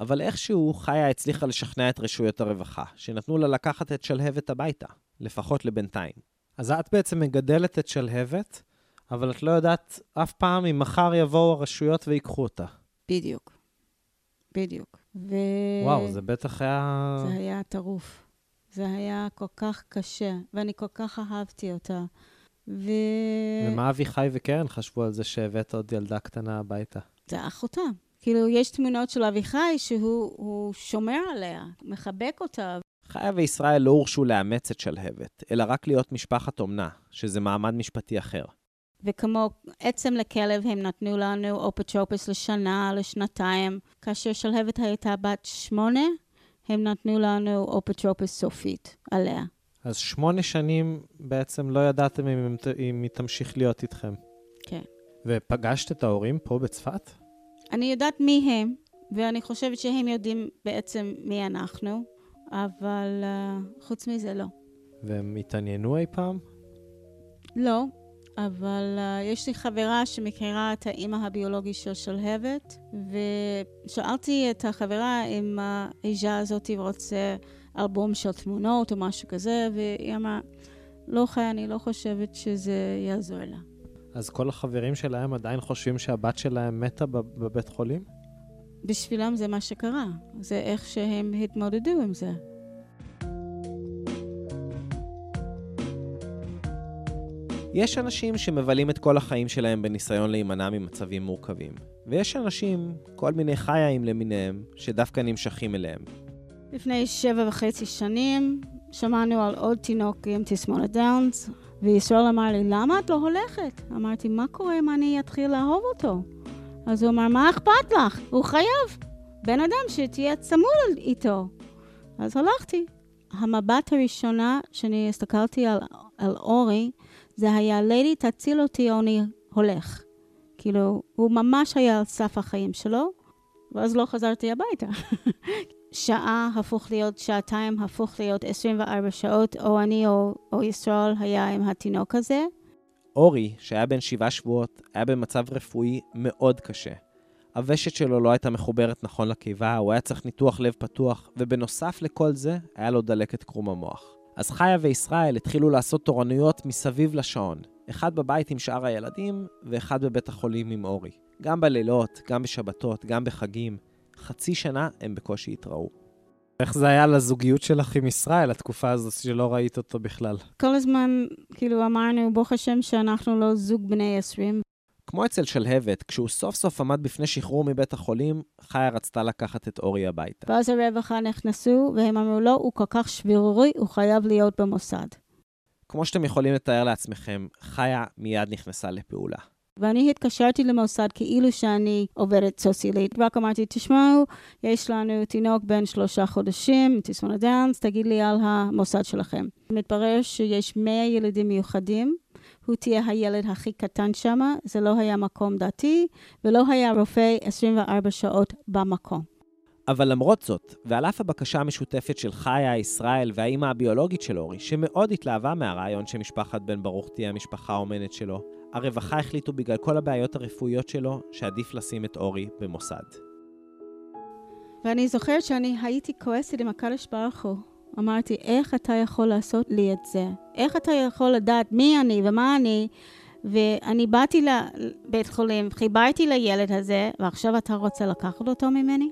אבל איכשהו חיה הצליחה לשכנע את רשויות הרווחה, שנתנו לה לקחת את שלהבת הביתה, לפחות לבינתיים. אז את בעצם מגדלת את שלהבת, אבל את לא יודעת אף פעם אם מחר יבואו הרשויות ויקחו אותה. בדיוק. בדיוק. ו... וואו, זה בטח היה... זה היה טירוף. זה היה כל כך קשה, ואני כל כך אהבתי אותה. ו... ומה אביחי וקרן חשבו על זה שהבאת עוד ילדה קטנה הביתה? זה אחותה. כאילו, יש תמונות של אביחי שהוא שומר עליה, מחבק אותה. חיה וישראל לא הורשו לאמץ את שלהבת, אלא רק להיות משפחת אומנה, שזה מעמד משפטי אחר. וכמו עצם לכלב, הם נתנו לנו אופטרופוס לשנה, לשנתיים. כאשר שלהבת הייתה בת שמונה, הם נתנו לנו אופטרופוס סופית עליה. אז שמונה שנים בעצם לא ידעתם אם, אם היא תמשיך להיות איתכם. כן. ופגשת את ההורים פה בצפת? אני יודעת מי הם, ואני חושבת שהם יודעים בעצם מי אנחנו, אבל uh, חוץ מזה לא. והם התעניינו אי פעם? לא, אבל uh, יש לי חברה שמכירה את האימא הביולוגית של שלהבת, ושאלתי את החברה אם האישה הזאת רוצה אלבום של תמונות או משהו כזה, והיא אמרה, לא חי, אני לא חושבת שזה יעזור לה. אז כל החברים שלהם עדיין חושבים שהבת שלהם מתה בבית חולים? בשבילם זה מה שקרה. זה איך שהם התמודדו עם זה. יש אנשים שמבלים את כל החיים שלהם בניסיון להימנע ממצבים מורכבים, ויש אנשים, כל מיני חיים למיניהם, שדווקא נמשכים אליהם. לפני שבע וחצי שנים שמענו על עוד תינוק עם תסמונת דאונס, וישראל אמר לי, למה את לא הולכת? אמרתי, מה קורה אם אני אתחיל לאהוב אותו? אז הוא אמר, מה אכפת לך? הוא חייב. בן אדם שתהיה צמוד איתו. אז הלכתי. המבט הראשונה שאני הסתכלתי על, על אורי, זה היה, לידי, תציל אותי או אני הולך. כאילו, הוא ממש היה על סף החיים שלו, ואז לא חזרתי הביתה. שעה הפוך להיות שעתיים, הפוך להיות 24 שעות, או אני או, או ישראל היה עם התינוק הזה. אורי, שהיה בן שבעה שבועות, היה במצב רפואי מאוד קשה. הוושט שלו לא הייתה מחוברת נכון לקיבה, הוא היה צריך ניתוח לב פתוח, ובנוסף לכל זה, היה לו דלקת קרום המוח. אז חיה וישראל התחילו לעשות תורנויות מסביב לשעון. אחד בבית עם שאר הילדים, ואחד בבית החולים עם אורי. גם בלילות, גם בשבתות, גם בחגים. חצי שנה הם בקושי התראו. איך זה היה לזוגיות שלך עם ישראל, התקופה הזאת שלא ראית אותו בכלל? כל הזמן, כאילו, אמרנו, ברוך השם שאנחנו לא זוג בני 20. כמו אצל שלהבת, כשהוא סוף סוף עמד בפני שחרור מבית החולים, חיה רצתה לקחת את אורי הביתה. ואז הרווחה נכנסו, והם אמרו, לא, הוא כל כך שברירי, הוא חייב להיות במוסד. כמו שאתם יכולים לתאר לעצמכם, חיה מיד נכנסה לפעולה. ואני התקשרתי למוסד כאילו שאני עובדת סוציאלית. רק אמרתי, תשמעו, יש לנו תינוק בן שלושה חודשים, תסמונת דאנס, תגיד לי על המוסד שלכם. מתברר שיש 100 ילדים מיוחדים. הוא תהיה הילד הכי קטן שם, זה לא היה מקום דתי, ולא היה רופא 24 שעות במקום. אבל למרות זאת, ועל אף הבקשה המשותפת של חיה, ישראל והאימא הביולוגית של אורי, שמאוד התלהבה מהרעיון שמשפחת בן ברוך תהיה המשפחה האומנת שלו, הרווחה החליטו בגלל כל הבעיות הרפואיות שלו, שעדיף לשים את אורי במוסד. ואני זוכרת שאני הייתי כועסת עם הקדוש ברוך הוא. אמרתי, איך אתה יכול לעשות לי את זה? איך אתה יכול לדעת מי אני ומה אני? ואני באתי לבית חולים, חיברתי לילד הזה, ועכשיו אתה רוצה לקחת אותו ממני?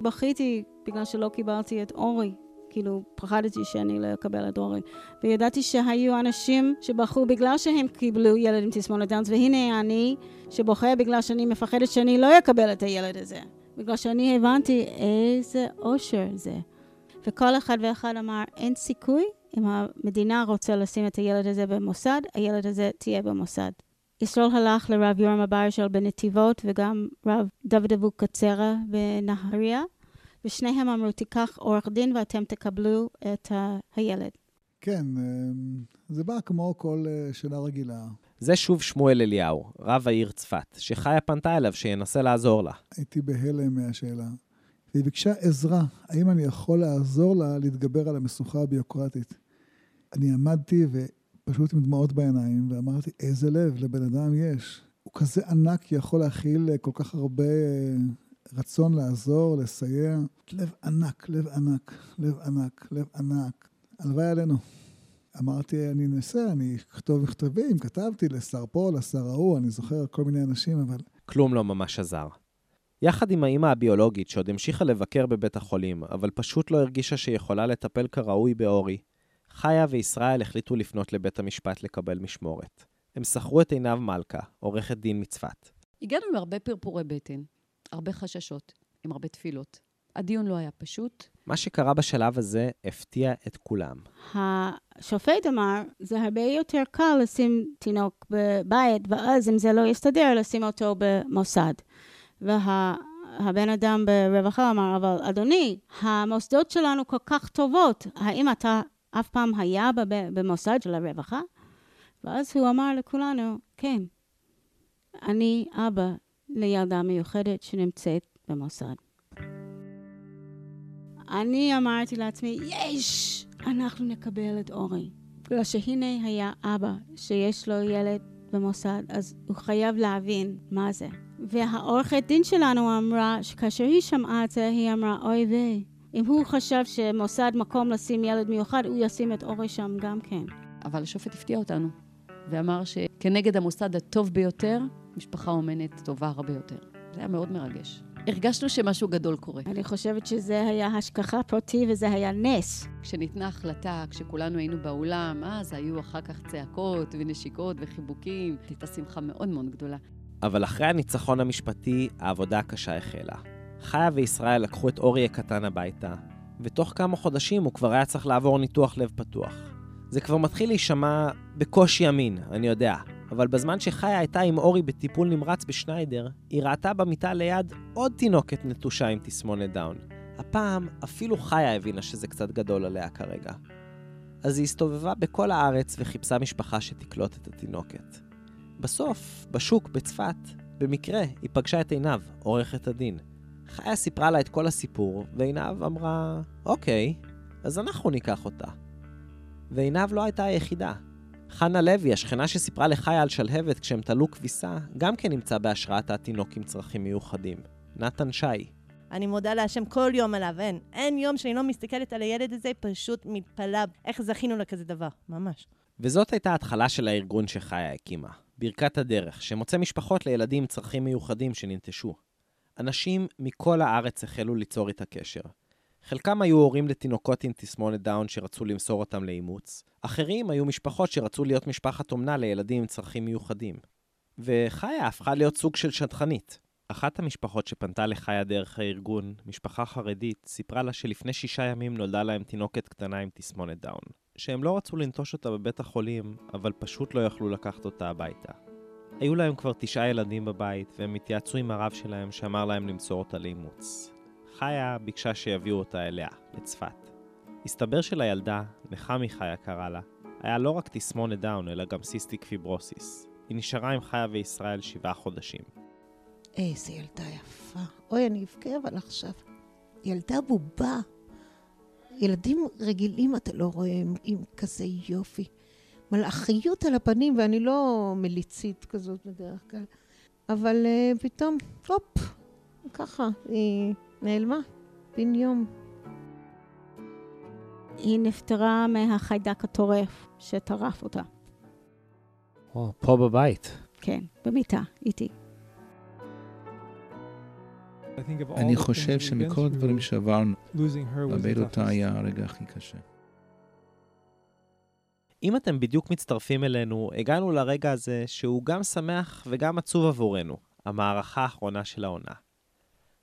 בכיתי בגלל שלא קיבלתי את אורי. כאילו, פחדתי שאני לא אקבל את אורי. וידעתי שהיו אנשים שבחרו בגלל שהם קיבלו ילד עם תסמונת דאנס, והנה אני שבוחר בגלל שאני מפחדת שאני לא אקבל את הילד הזה. בגלל שאני הבנתי איזה אושר זה. וכל אחד ואחד אמר, אין סיכוי, אם המדינה רוצה לשים את הילד הזה במוסד, הילד הזה תהיה במוסד. ישראל הלך לרב יורם אברשל בנתיבות וגם רב דוד אבוקצרה בנהריה, ושניהם אמרו, תיקח עורך דין ואתם תקבלו את ה- הילד. כן, זה בא כמו כל שאלה רגילה. זה שוב שמואל אליהו, רב העיר צפת, שחיה פנתה אליו שינסה לעזור לה. הייתי בהלם מהשאלה. והיא ביקשה עזרה, האם אני יכול לעזור לה להתגבר על המשוכה הביוקרטית. אני עמדתי ופשוט עם דמעות בעיניים, ואמרתי, איזה לב לבן אדם יש. הוא כזה ענק, יכול להכיל כל כך הרבה רצון לעזור, לסייע. לב ענק, לב ענק, לב ענק, לב ענק. הלוואי עלינו. אמרתי, אני אנסה, אני אכתוב מכתבים, כתבתי לשר פה, לשר ההוא, אני זוכר כל מיני אנשים, אבל... כלום לא ממש עזר. יחד עם האימא הביולוגית, שעוד המשיכה לבקר בבית החולים, אבל פשוט לא הרגישה שהיא יכולה לטפל כראוי באורי, חיה וישראל החליטו לפנות לבית המשפט לקבל משמורת. הם שכרו את עינב מלכה, עורכת דין מצפת. הגענו עם הרבה פרפורי בטן, הרבה חששות, עם הרבה תפילות. הדיון לא היה פשוט. מה שקרה בשלב הזה הפתיע את כולם. השופט אמר, זה הרבה יותר קל לשים תינוק בבית, ואז אם זה לא יסתדר, לשים אותו במוסד. והבן וה, אדם ברווחה אמר, אבל אדוני, המוסדות שלנו כל כך טובות, האם אתה אף פעם היה במוסד של הרווחה? ואז הוא אמר לכולנו, כן, אני אבא לילדה מיוחדת שנמצאת במוסד. אני אמרתי לעצמי, יש! אנחנו נקבל את אורי. בגלל שהנה היה אבא שיש לו ילד במוסד, אז הוא חייב להבין מה זה. והעורכת דין שלנו אמרה שכאשר היא שמעה את זה, היא אמרה, אוי ויי. אם הוא חשב שמוסד מקום לשים ילד מיוחד, הוא ישים את אורי שם גם כן. אבל השופט הפתיע אותנו, ואמר שכנגד המוסד הטוב ביותר, משפחה אומנת טובה הרבה יותר. זה היה מאוד מרגש. הרגשנו שמשהו גדול קורה. אני חושבת שזה היה השגחה פרטי וזה היה נס. כשניתנה החלטה, כשכולנו היינו באולם, אז היו אחר כך צעקות ונשיקות וחיבוקים. הייתה שמחה מאוד מאוד גדולה. אבל אחרי הניצחון המשפטי, העבודה הקשה החלה. חיה וישראל לקחו את אורי הקטן הביתה, ותוך כמה חודשים הוא כבר היה צריך לעבור ניתוח לב פתוח. זה כבר מתחיל להישמע בקושי אמין, אני יודע, אבל בזמן שחיה הייתה עם אורי בטיפול נמרץ בשניידר, היא ראתה במיטה ליד עוד תינוקת נטושה עם תסמונת דאון. הפעם אפילו חיה הבינה שזה קצת גדול עליה כרגע. אז היא הסתובבה בכל הארץ וחיפשה משפחה שתקלוט את התינוקת. בסוף, בשוק בצפת, במקרה היא פגשה את עינב, עורכת הדין. חיה סיפרה לה את כל הסיפור, ועינב אמרה, אוקיי, אז אנחנו ניקח אותה. ועינב לא הייתה היחידה. חנה לוי, השכנה שסיפרה לחיה על שלהבת כשהם תלו כביסה, גם כן נמצא בהשראת התינוק עם צרכים מיוחדים. נתן שי. אני מודה להשם כל יום עליו, אין. אין יום שאני לא מסתכלת על הילד הזה, פשוט מתפלא איך זכינו לכזה דבר, ממש. וזאת הייתה ההתחלה של הארגון שחיה הקימה, ברכת הדרך, שמוצא משפחות לילדים עם צרכים מיוחדים שננטשו. אנשים מכל הארץ החלו ליצור איתה קשר. חלקם היו הורים לתינוקות עם תסמונת דאון שרצו למסור אותם לאימוץ, אחרים היו משפחות שרצו להיות משפחת אומנה לילדים עם צרכים מיוחדים. וחיה הפכה להיות סוג של שדכנית. אחת המשפחות שפנתה לחיה דרך הארגון, משפחה חרדית, סיפרה לה שלפני שישה ימים נולדה להם תינוקת קטנה עם תסמונת דאון. שהם לא רצו לנטוש אותה בבית החולים, אבל פשוט לא יכלו לקחת אותה הביתה. היו להם כבר תשעה ילדים בבית, והם התייעצו עם הרב שלהם שאמר להם למסור אותה לאימוץ. חיה ביקשה שיביאו אותה אליה, לצפת. הסתבר שלילדה, נחמי חיה קרא לה, היה לא רק תסמונת דאון, אלא גם סיסטיק פיברוסיס. היא נשארה עם חיה וישראל שבעה חודשים. איזה ילדה יפה. אוי, אני אבכה אבל עכשיו. ילדה בובה. ילדים רגילים אתה לא רואה עם, עם כזה יופי. מלאכיות על הפנים, ואני לא מליצית כזאת בדרך כלל. אבל uh, פתאום, הופ, ככה, היא נעלמה, בן יום. היא נפטרה מהחיידק הטורף שטרף אותה. או, פה בבית. כן, במיטה, איתי. אני חושב שמכל הדברים שעברנו, לאבד אותה היה הרגע הכי קשה. אם אתם בדיוק מצטרפים אלינו, הגענו לרגע הזה שהוא גם שמח וגם עצוב עבורנו, המערכה האחרונה של העונה.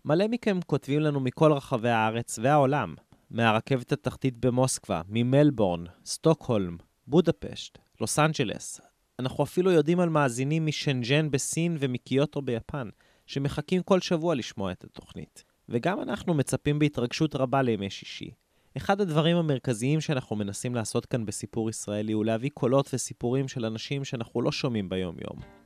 מלא מכם כותבים לנו מכל רחבי הארץ והעולם, מהרכבת התחתית במוסקבה, ממלבורן, סטוקהולם, בודפשט, לוס אנג'לס. אנחנו אפילו יודעים על מאזינים משנג'ן בסין ומקיוטו ביפן, שמחכים כל שבוע לשמוע את התוכנית. וגם אנחנו מצפים בהתרגשות רבה לימי שישי. אחד הדברים המרכזיים שאנחנו מנסים לעשות כאן בסיפור ישראלי הוא להביא קולות וסיפורים של אנשים שאנחנו לא שומעים ביום-יום.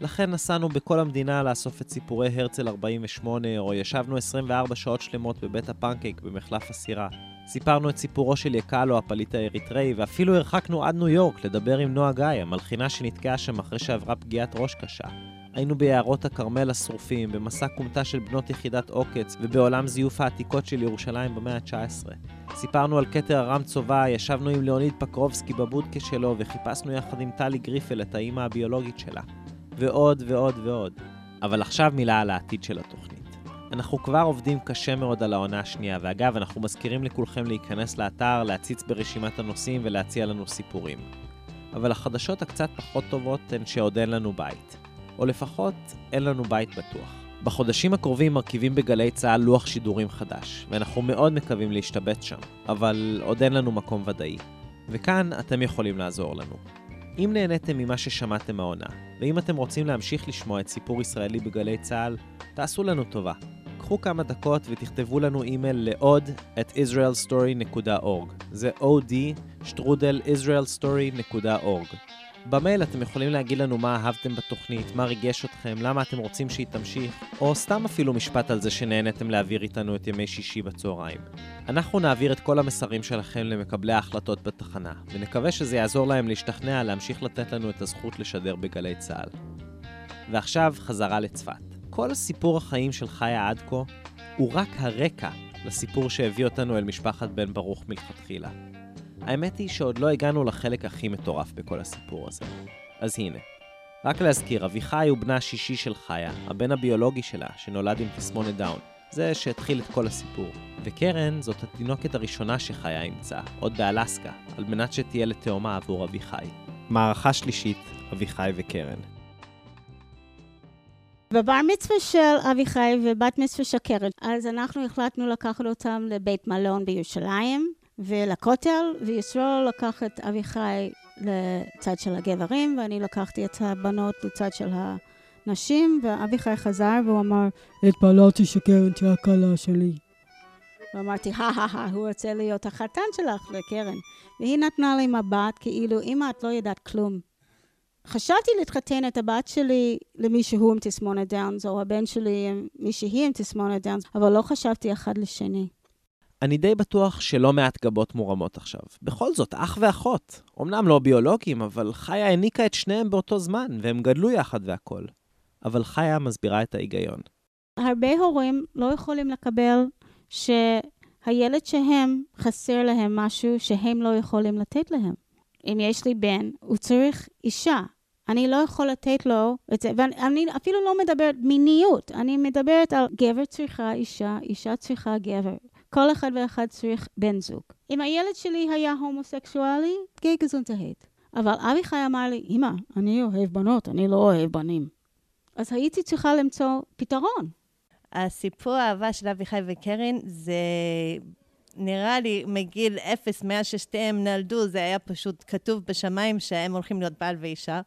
לכן נסענו בכל המדינה לאסוף את סיפורי הרצל 48, או ישבנו 24 שעות שלמות בבית הפנקייק במחלף הסירה. סיפרנו את סיפורו של יקאלו, הפליט האריתראי, ואפילו הרחקנו עד ניו יורק לדבר עם נועה גיא, המלחינה שנתקעה שם אחרי שעברה פגיעת ראש קשה. היינו ביערות הכרמל השרופים, במסע כומתה של בנות יחידת עוקץ, ובעולם זיוף העתיקות של ירושלים במאה ה-19. סיפרנו על כתר הרם צובא, ישבנו עם ליאוניד פקרובסקי בבודקה שלו, וחיפשנו יחד עם טלי גריפל את האימא הביולוגית שלה. ועוד ועוד ועוד. אבל עכשיו מילה על העתיד של התוכנית. אנחנו כבר עובדים קשה מאוד על העונה השנייה, ואגב, אנחנו מזכירים לכולכם להיכנס לאתר, להציץ ברשימת הנושאים ולהציע לנו סיפורים. אבל החדשות הקצת פחות טובות הן שעוד אין לנו בית. או לפחות, אין לנו בית בטוח. בחודשים הקרובים מרכיבים בגלי צה"ל לוח שידורים חדש, ואנחנו מאוד מקווים להשתבץ שם, אבל עוד אין לנו מקום ודאי. וכאן אתם יכולים לעזור לנו. אם נהניתם ממה ששמעתם מהעונה, ואם אתם רוצים להמשיך לשמוע את סיפור ישראלי בגלי צה"ל, תעשו לנו טובה. קחו כמה דקות ותכתבו לנו אימייל לעוד את israelstory.org. זה od שטרודל israelstory.org. במייל אתם יכולים להגיד לנו מה אהבתם בתוכנית, מה ריגש אתכם, למה אתם רוצים שהיא תמשיך, או סתם אפילו משפט על זה שנהניתם להעביר איתנו את ימי שישי בצהריים. אנחנו נעביר את כל המסרים שלכם למקבלי ההחלטות בתחנה, ונקווה שזה יעזור להם להשתכנע להמשיך לתת לנו את הזכות לשדר בגלי צה"ל. ועכשיו חזרה לצפת. כל סיפור החיים של חיה עד כה הוא רק הרקע לסיפור שהביא אותנו אל משפחת בן ברוך מלכתחילה. האמת היא שעוד לא הגענו לחלק הכי מטורף בכל הסיפור הזה. אז הנה. רק להזכיר, אביחי הוא בנה השישי של חיה, הבן הביולוגי שלה, שנולד עם תסמונת דאון. זה שהתחיל את כל הסיפור. וקרן זאת התינוקת הראשונה שחיה אימצה, עוד באלסקה, על מנת שתהיה לתאומה עבור אביחי. מערכה שלישית, אביחי וקרן. בבר מצווה של אביחי ובת מצווה של קרן, אז אנחנו החלטנו לקחת אותם לבית מלון בירושלים, ולכותל, וישראל לקח את אביחי לצד של הגברים, ואני לקחתי את הבנות לצד של הנשים, ואביחי חזר והוא אמר, התפללתי שקרן תהיה הכלה שלי. ואמרתי, הא הוא רוצה להיות החתן שלך לקרן. והיא נתנה לי מבט כאילו, אמא, את לא יודעת כלום. חשבתי להתחתן את הבת שלי למישהו עם תסמונת דאונס, או הבן שלי עם מישהי עם תסמונת דאונס, אבל לא חשבתי אחד לשני. אני די בטוח שלא מעט גבות מורמות עכשיו. בכל זאת, אח ואחות. אמנם לא ביולוגים, אבל חיה העניקה את שניהם באותו זמן, והם גדלו יחד והכול. אבל חיה מסבירה את ההיגיון. הרבה הורים לא יכולים לקבל שהילד שהם, חסר להם משהו שהם לא יכולים לתת להם. אם יש לי בן, הוא צריך אישה. אני לא יכול לתת לו את זה, ואני אפילו לא מדברת מיניות, אני מדברת על גבר צריכה אישה, אישה צריכה גבר. כל אחד ואחד צריך בן זוג. אם הילד שלי היה הומוסקסואלי, גיי גזונטהית. אבל אביחי אמר לי, אמא, אני אוהב בנות, אני לא אוהב בנים. אז הייתי צריכה למצוא פתרון. הסיפור האהבה של אביחי וקרן זה נראה לי מגיל אפס, מאז ששתיהם נולדו, זה היה פשוט כתוב בשמיים שהם הולכים להיות בעל ואישה.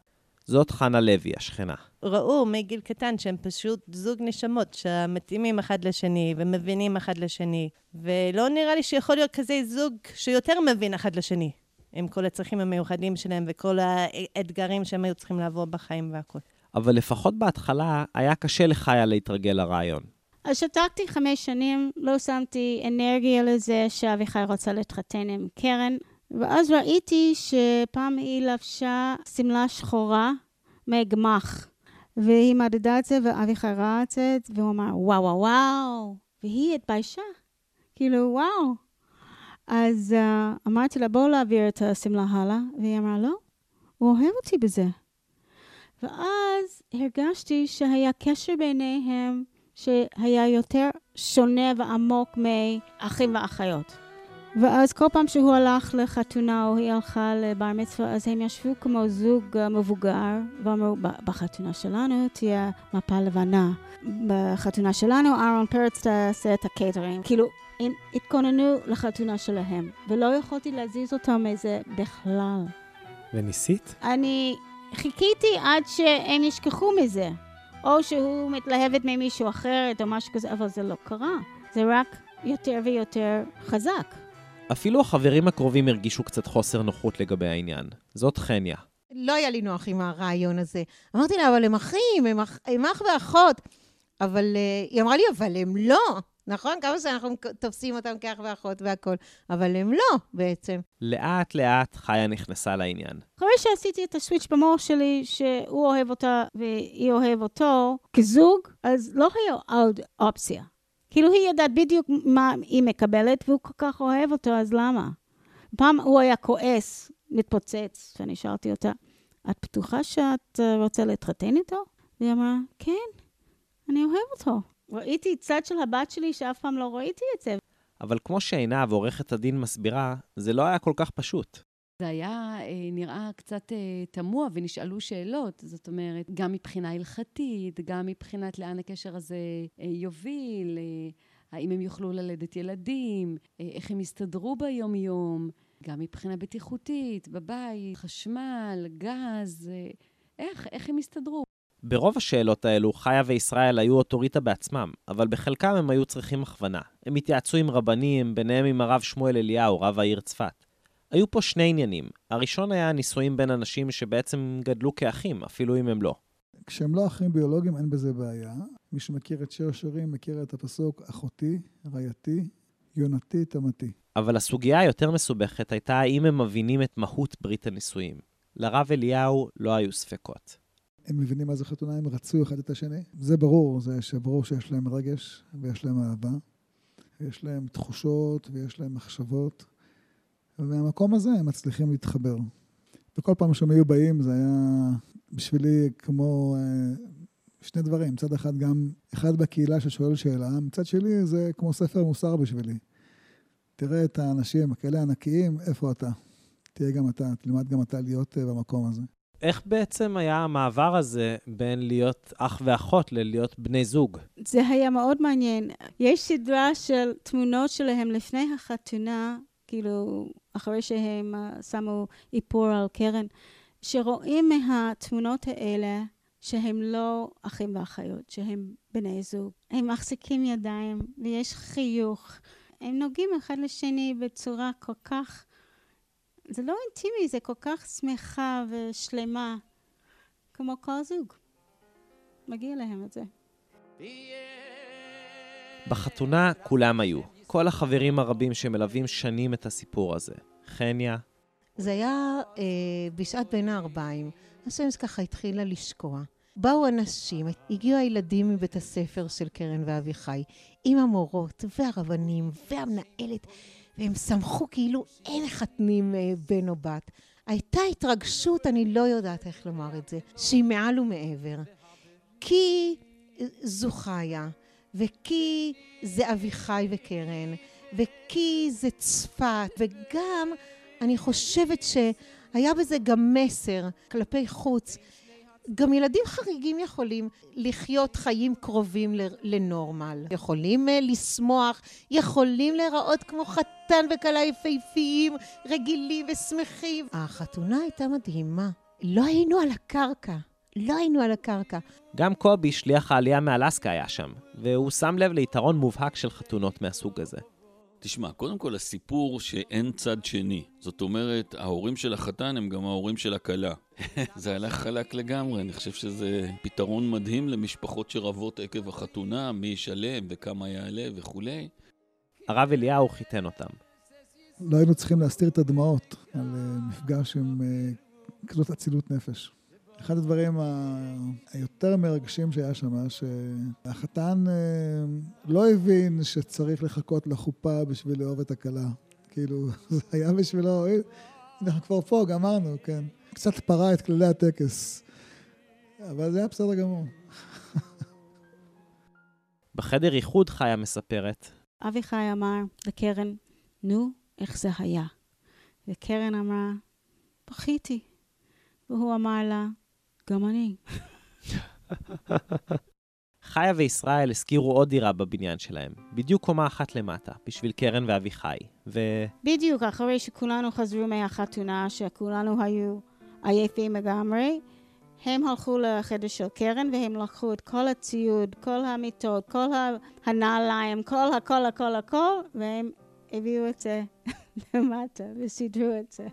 זאת חנה לוי, השכנה. ראו מגיל קטן שהם פשוט זוג נשמות שמתאימים אחד לשני ומבינים אחד לשני. ולא נראה לי שיכול להיות כזה זוג שיותר מבין אחד לשני, עם כל הצרכים המיוחדים שלהם וכל האתגרים שהם היו צריכים לעבור בחיים והכול. אבל לפחות בהתחלה היה קשה לחיה להתרגל לרעיון. אז שתקתי חמש שנים, לא שמתי אנרגיה לזה שאביחי רוצה להתחתן עם קרן. ואז ראיתי שפעם היא לבשה שמלה שחורה מגמח, והיא מדדה את זה, ואביחי ראה את זה, והוא אמר, וואו, וואו, וואו, והיא התביישה, כאילו, וואו. אז uh, אמרתי לה, בואו להעביר את השמלה הלאה, והיא אמרה, לא, הוא אוהב אותי בזה. ואז הרגשתי שהיה קשר ביניהם שהיה יותר שונה ועמוק מאחים ואחיות. ואז כל פעם שהוא הלך לחתונה או היא הלכה לבר מצווה, אז הם ישבו כמו זוג מבוגר ואמרו, בחתונה שלנו תהיה מפה לבנה. בחתונה שלנו אהרון פרץ תעשה את הקייטרים. כאילו, הם התכוננו לחתונה שלהם, ולא יכולתי להזיז אותם מזה בכלל. וניסית? אני חיכיתי עד שהם ישכחו מזה. או שהוא מתלהבת ממישהו אחרת או משהו כזה, אבל זה לא קרה. זה רק יותר ויותר חזק. אפילו החברים הקרובים הרגישו קצת חוסר נוחות לגבי העניין. זאת חניה. לא היה לי נוח עם הרעיון הזה. אמרתי לה, אבל הם אחים, הם אח, הם אח ואחות. אבל uh, היא אמרה לי, אבל הם לא. נכון? כמה שאנחנו תופסים אותם כאח ואחות והכול. אבל הם לא, בעצם. לאט לאט חיה נכנסה לעניין. אחרי שעשיתי את הסוויץ' במוח שלי, שהוא אוהב אותה והיא אוהב אותו כזוג, אז לא היה עוד אופציה. כאילו היא יודעת בדיוק מה היא מקבלת, והוא כל כך אוהב אותו, אז למה? פעם הוא היה כועס, מתפוצץ, ואני שאלתי אותה, את בטוחה שאת אה, רוצה להתחתן איתו? והיא אמרה, כן, אני אוהב אותו. ראיתי צד של הבת שלי שאף פעם לא ראיתי את זה. אבל כמו שעינב, עורכת הדין, מסבירה, זה לא היה כל כך פשוט. זה היה אה, נראה קצת אה, תמוה ונשאלו שאלות, זאת אומרת, גם מבחינה הלכתית, גם מבחינת לאן הקשר הזה אה, יוביל, אה, האם הם יוכלו ללדת ילדים, אה, איך הם יסתדרו ביום-יום, גם מבחינה בטיחותית, בבית, חשמל, גז, אה, איך, איך הם יסתדרו. ברוב השאלות האלו, חיה וישראל היו אוטוריטה בעצמם, אבל בחלקם הם היו צריכים הכוונה. הם התייעצו עם רבנים, ביניהם עם הרב שמואל אליהו, רב העיר צפת. היו פה שני עניינים. הראשון היה נישואים בין אנשים שבעצם גדלו כאחים, אפילו אם הם לא. כשהם לא אחים ביולוגיים אין בזה בעיה. מי שמכיר את שיר השירים מכיר את הפסוק אחותי, רעייתי, יונתי, תמתי. אבל הסוגיה היותר מסובכת הייתה האם הם מבינים את מהות ברית הנישואים. לרב אליהו לא היו ספקות. הם מבינים מה זה חתונה, הם רצו אחד את השני. זה ברור, זה שברור שיש להם רגש ויש להם אהבה, ויש להם תחושות ויש להם מחשבות, ומהמקום הזה הם מצליחים להתחבר. וכל פעם שהם היו באים זה היה בשבילי כמו אה, שני דברים. מצד אחד גם אחד בקהילה ששואל שאלה, מצד שלי זה כמו ספר מוסר בשבילי. תראה את האנשים, הכאלה ענקיים, איפה אתה? תהיה גם אתה, תלמד גם אתה להיות אה, במקום הזה. איך בעצם היה המעבר הזה בין להיות אח ואחות ללהיות בני זוג? זה היה מאוד מעניין. יש סדרה של תמונות שלהם לפני החתונה, כאילו, אחרי שהם uh, שמו איפור על קרן, שרואים מהתמונות האלה שהם לא אחים ואחיות, שהם בני זוג. הם מחזיקים ידיים ויש חיוך. הם נוגעים אחד לשני בצורה כל כך... זה לא אינטימי, זה כל כך שמחה ושלמה, כמו כל זוג. מגיע להם את זה. בחתונה כולם היו. כל החברים הרבים שמלווים שנים את הסיפור הזה. חניה. זה היה אה, בשעת בין הערביים. הסמס ככה התחילה לשקוע. באו אנשים, הגיעו הילדים מבית הספר של קרן ואביחי, עם המורות והרבנים והמנהלת. והם שמחו כאילו אין מחתנים אה, בן או בת. הייתה התרגשות, אני לא יודעת איך לומר את זה, שהיא מעל ומעבר. כי זו חיה, וכי זה אביחי וקרן, וכי זה צפת, וגם אני חושבת שהיה בזה גם מסר כלפי חוץ. גם ילדים חריגים יכולים לחיות חיים קרובים לנורמל. יכולים אה, לשמוח, יכולים להיראות כמו חתן וכלה יפהפיים, רגילים ושמחים. החתונה הייתה מדהימה. לא היינו על הקרקע. לא היינו על הקרקע. גם קובי, שליח העלייה מאלסקה, היה שם, והוא שם לב ליתרון מובהק של חתונות מהסוג הזה. תשמע, קודם כל הסיפור שאין צד שני. זאת אומרת, ההורים של החתן הם גם ההורים של הכלה. זה הלך חלק לגמרי, אני חושב שזה פתרון מדהים למשפחות שרבות עקב החתונה, מי ישלם וכמה יעלה וכולי. הרב אליהו חיתן אותם. לא היינו צריכים להסתיר את הדמעות על אה, מפגש עם אה, כזאת אצילות נפש. אחד הדברים היותר מרגשים שהיה שם, שהחתן אה, לא הבין שצריך לחכות לחופה בשביל לאהוב את הכלה. כאילו, זה היה בשבילו, אנחנו כבר פה, גמרנו, כן. קצת פרה את כללי הטקס. אבל זה היה בסדר גמור. בחדר איחוד חיה מספרת. אביחי אמר לקרן, נו, איך זה היה? וקרן אמרה, בכיתי. והוא אמר לה, גם אני. חיה וישראל הזכירו עוד דירה בבניין שלהם, בדיוק קומה אחת למטה, בשביל קרן ואביחי, ו... בדיוק, אחרי שכולנו חזרו מהחתונה, שכולנו היו עייפים לגמרי, הם הלכו לחדר של קרן והם לקחו את כל הציוד, כל המיטות, כל הנעליים, כל הכל הכל הכל, והם הביאו את זה למטה וסידרו את זה.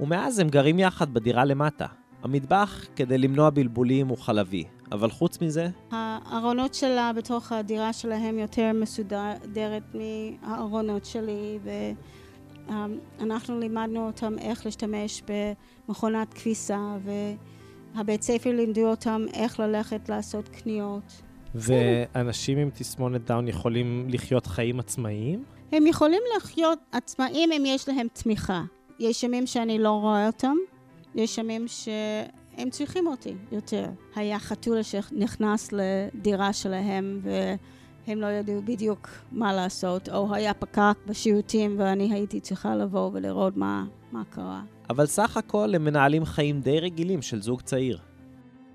ומאז הם גרים יחד בדירה למטה, המטבח, כדי למנוע בלבולים, הוא חלבי, אבל חוץ מזה... הארונות שלה בתוך הדירה שלהם יותר מסודרת מהארונות שלי, ואנחנו לימדנו אותם איך להשתמש במכונת כביסה, והבית ספר לימדו אותם איך ללכת לעשות קניות. ואנשים עם תסמונת דאון יכולים לחיות חיים עצמאיים? הם יכולים לחיות עצמאיים אם יש להם תמיכה. יש ימים שאני לא רואה אותם, יש ימים שהם צריכים אותי יותר. היה חתולה שנכנס לדירה שלהם והם לא ידעו בדיוק מה לעשות, או היה פקק בשירותים ואני הייתי צריכה לבוא ולראות מה, מה קרה. אבל סך הכל הם מנהלים חיים די רגילים של זוג צעיר.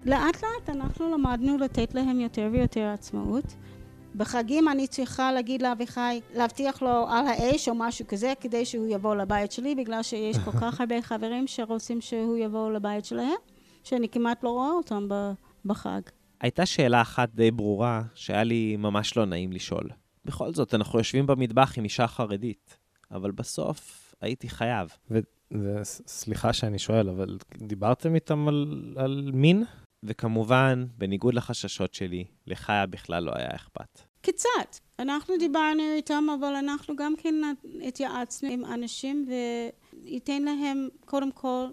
לאט לאט אנחנו למדנו לתת להם יותר ויותר עצמאות. בחגים אני צריכה להגיד לאביחי, להבטיח לו על האש או משהו כזה, כדי שהוא יבוא לבית שלי, בגלל שיש כל כך הרבה חברים שרוצים שהוא יבוא לבית שלהם, שאני כמעט לא רואה אותם בחג. הייתה שאלה אחת די ברורה, שהיה לי ממש לא נעים לשאול. בכל זאת, אנחנו יושבים במטבח עם אישה חרדית, אבל בסוף הייתי חייב. וסליחה שאני שואל, אבל דיברתם איתם על, על מין? וכמובן, בניגוד לחששות שלי, לחיה בכלל לא היה אכפת. קצת. אנחנו דיברנו איתם, אבל אנחנו גם כן התייעצנו עם אנשים וייתן להם קודם כל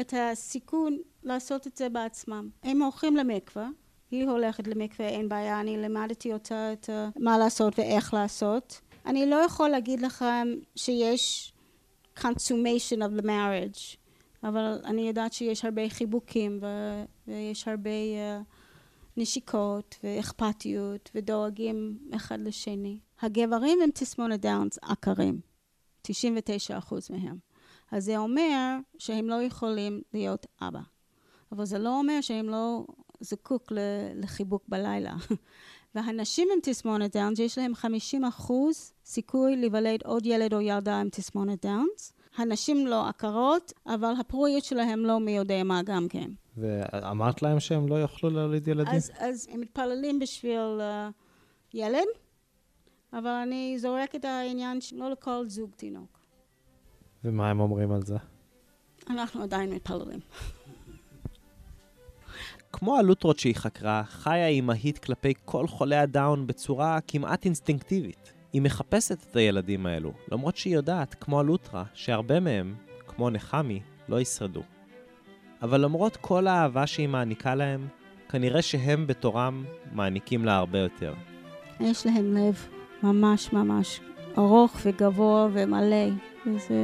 את הסיכון לעשות את זה בעצמם. הם הולכים למקווה, היא הולכת למקווה, אין בעיה, אני לימדתי אותה את מה לעשות ואיך לעשות. אני לא יכול להגיד לכם שיש consummation of the marriage, אבל אני יודעת שיש הרבה חיבוקים ו- ויש הרבה uh, נשיקות ואכפתיות ודואגים אחד לשני. הגברים עם תסמונת דאונס עקרים, 99% מהם. אז זה אומר שהם לא יכולים להיות אבא. אבל זה לא אומר שהם לא זקוק לחיבוק בלילה. והנשים עם תסמונת דאונס, יש להם 50 אחוז סיכוי להיוולד עוד ילד או ילדה עם תסמונת דאונס. הנשים לא עקרות, אבל הפוריות שלהם לא מי יודע מה גם כן. ואמרת להם שהם לא יוכלו להוליד ילדים? אז, אז הם מתפללים בשביל uh, ילד, אבל אני זורק את העניין שלא לכל זוג תינוק. ומה הם אומרים על זה? אנחנו עדיין מתפללים. כמו הלוטרות שהיא חקרה, חיה אימהית כלפי כל חולי הדאון בצורה כמעט אינסטינקטיבית. היא מחפשת את הילדים האלו, למרות שהיא יודעת, כמו הלוטרה, שהרבה מהם, כמו נחמי, לא ישרדו. אבל למרות כל האהבה שהיא מעניקה להם, כנראה שהם בתורם מעניקים לה הרבה יותר. יש להם לב ממש ממש ארוך וגבוה ומלא, וזה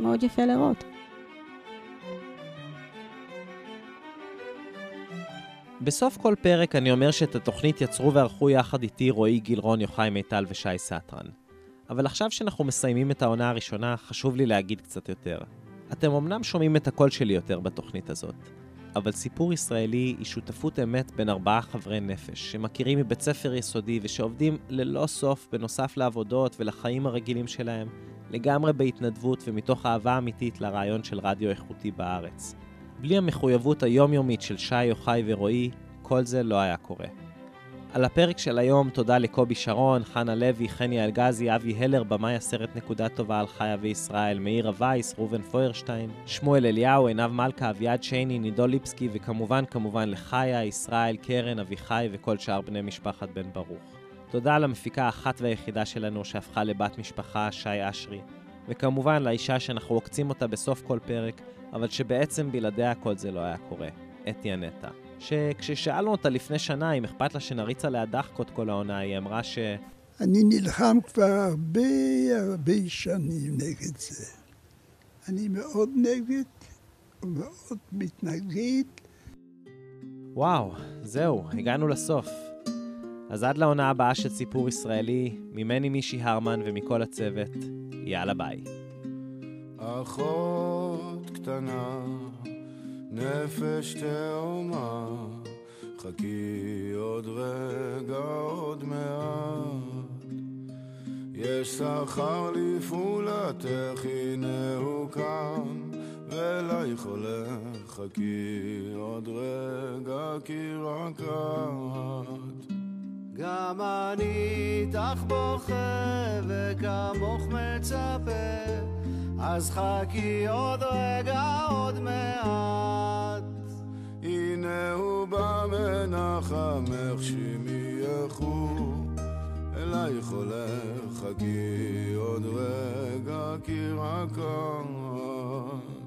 מאוד יפה לראות. בסוף כל פרק אני אומר שאת התוכנית יצרו וערכו יחד איתי רועי גילרון, יוחאי מיטל ושי סטרן. אבל עכשיו שאנחנו מסיימים את העונה הראשונה, חשוב לי להגיד קצת יותר. אתם אמנם שומעים את הקול שלי יותר בתוכנית הזאת, אבל סיפור ישראלי היא שותפות אמת בין ארבעה חברי נפש, שמכירים מבית ספר יסודי ושעובדים ללא סוף בנוסף לעבודות ולחיים הרגילים שלהם, לגמרי בהתנדבות ומתוך אהבה אמיתית לרעיון של רדיו איכותי בארץ. בלי המחויבות היומיומית של שי, יוחאי ורועי, כל זה לא היה קורה. על הפרק של היום תודה לקובי שרון, חנה לוי, חני אלגזי, אבי הלר, במאי הסרט נקודה טובה על חיה וישראל, מאירה וייס, ראובן פוירשטיין, שמואל אליהו, עינב מלכה, אביעד שייני, נידו ליפסקי, וכמובן כמובן לחיה, ישראל, קרן, אביחי וכל שאר בני משפחת בן ברוך. תודה למפיקה האחת והיחידה שלנו שהפכה לבת משפחה, שי אשרי, וכמובן לאישה שאנחנו עוקצים אותה בסוף כל פרק, אבל שבעצם בלעדיה כל זה לא היה קורה, אתי הנטע. שכששאלנו אותה לפני שנה אם אכפת לה שנריץ עליה דחקות כל העונה, היא אמרה ש... אני נלחם כבר הרבה הרבה שנים נגד זה. אני מאוד נגד ומאוד מתנגד. וואו, זהו, הגענו לסוף. אז עד לעונה הבאה של סיפור ישראלי, ממני מישי הרמן ומכל הצוות, יאללה ביי. אחות קטנה נפש תאומה, חכי עוד רגע, עוד מעט. יש שכר לפעולתך, הנה הוא כאן, ואלייך הולך, חכי עוד רגע, כי רק את. גם אני איתך בוכה, וכמוך מצפה, אז חכי עוד רגע, עוד מעט. הנה הוא בא מנחמך שמי יחו, אלייך הולך, חכי עוד רגע, כי רק את.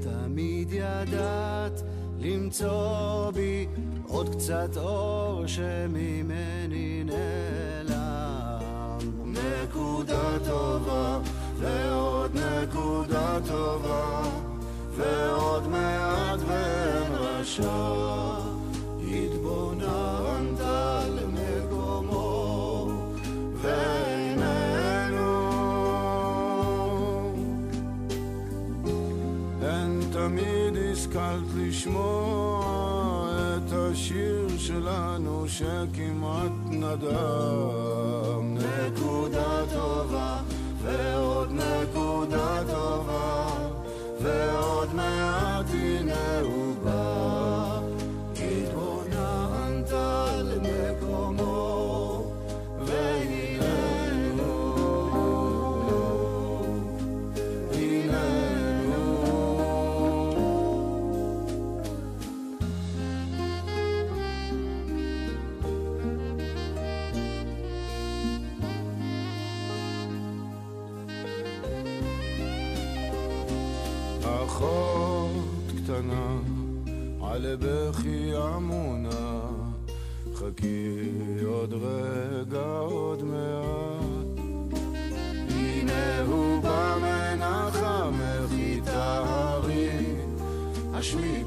תמיד ידעת למצוא בי עוד קצת אור שממני נעלם. נקודה טובה ועוד נקודה טובה ועוד מעט ואין רשע התבוננת למקומו השכלת לשמוע את השיר שלנו שכמעט נדם. נקודה טובה ועוד נקודה טובה ועוד מעט בכי אמונה, חכי עוד רגע, עוד מעט. הנה הוא בא מנחמך איתה הרי, השמיע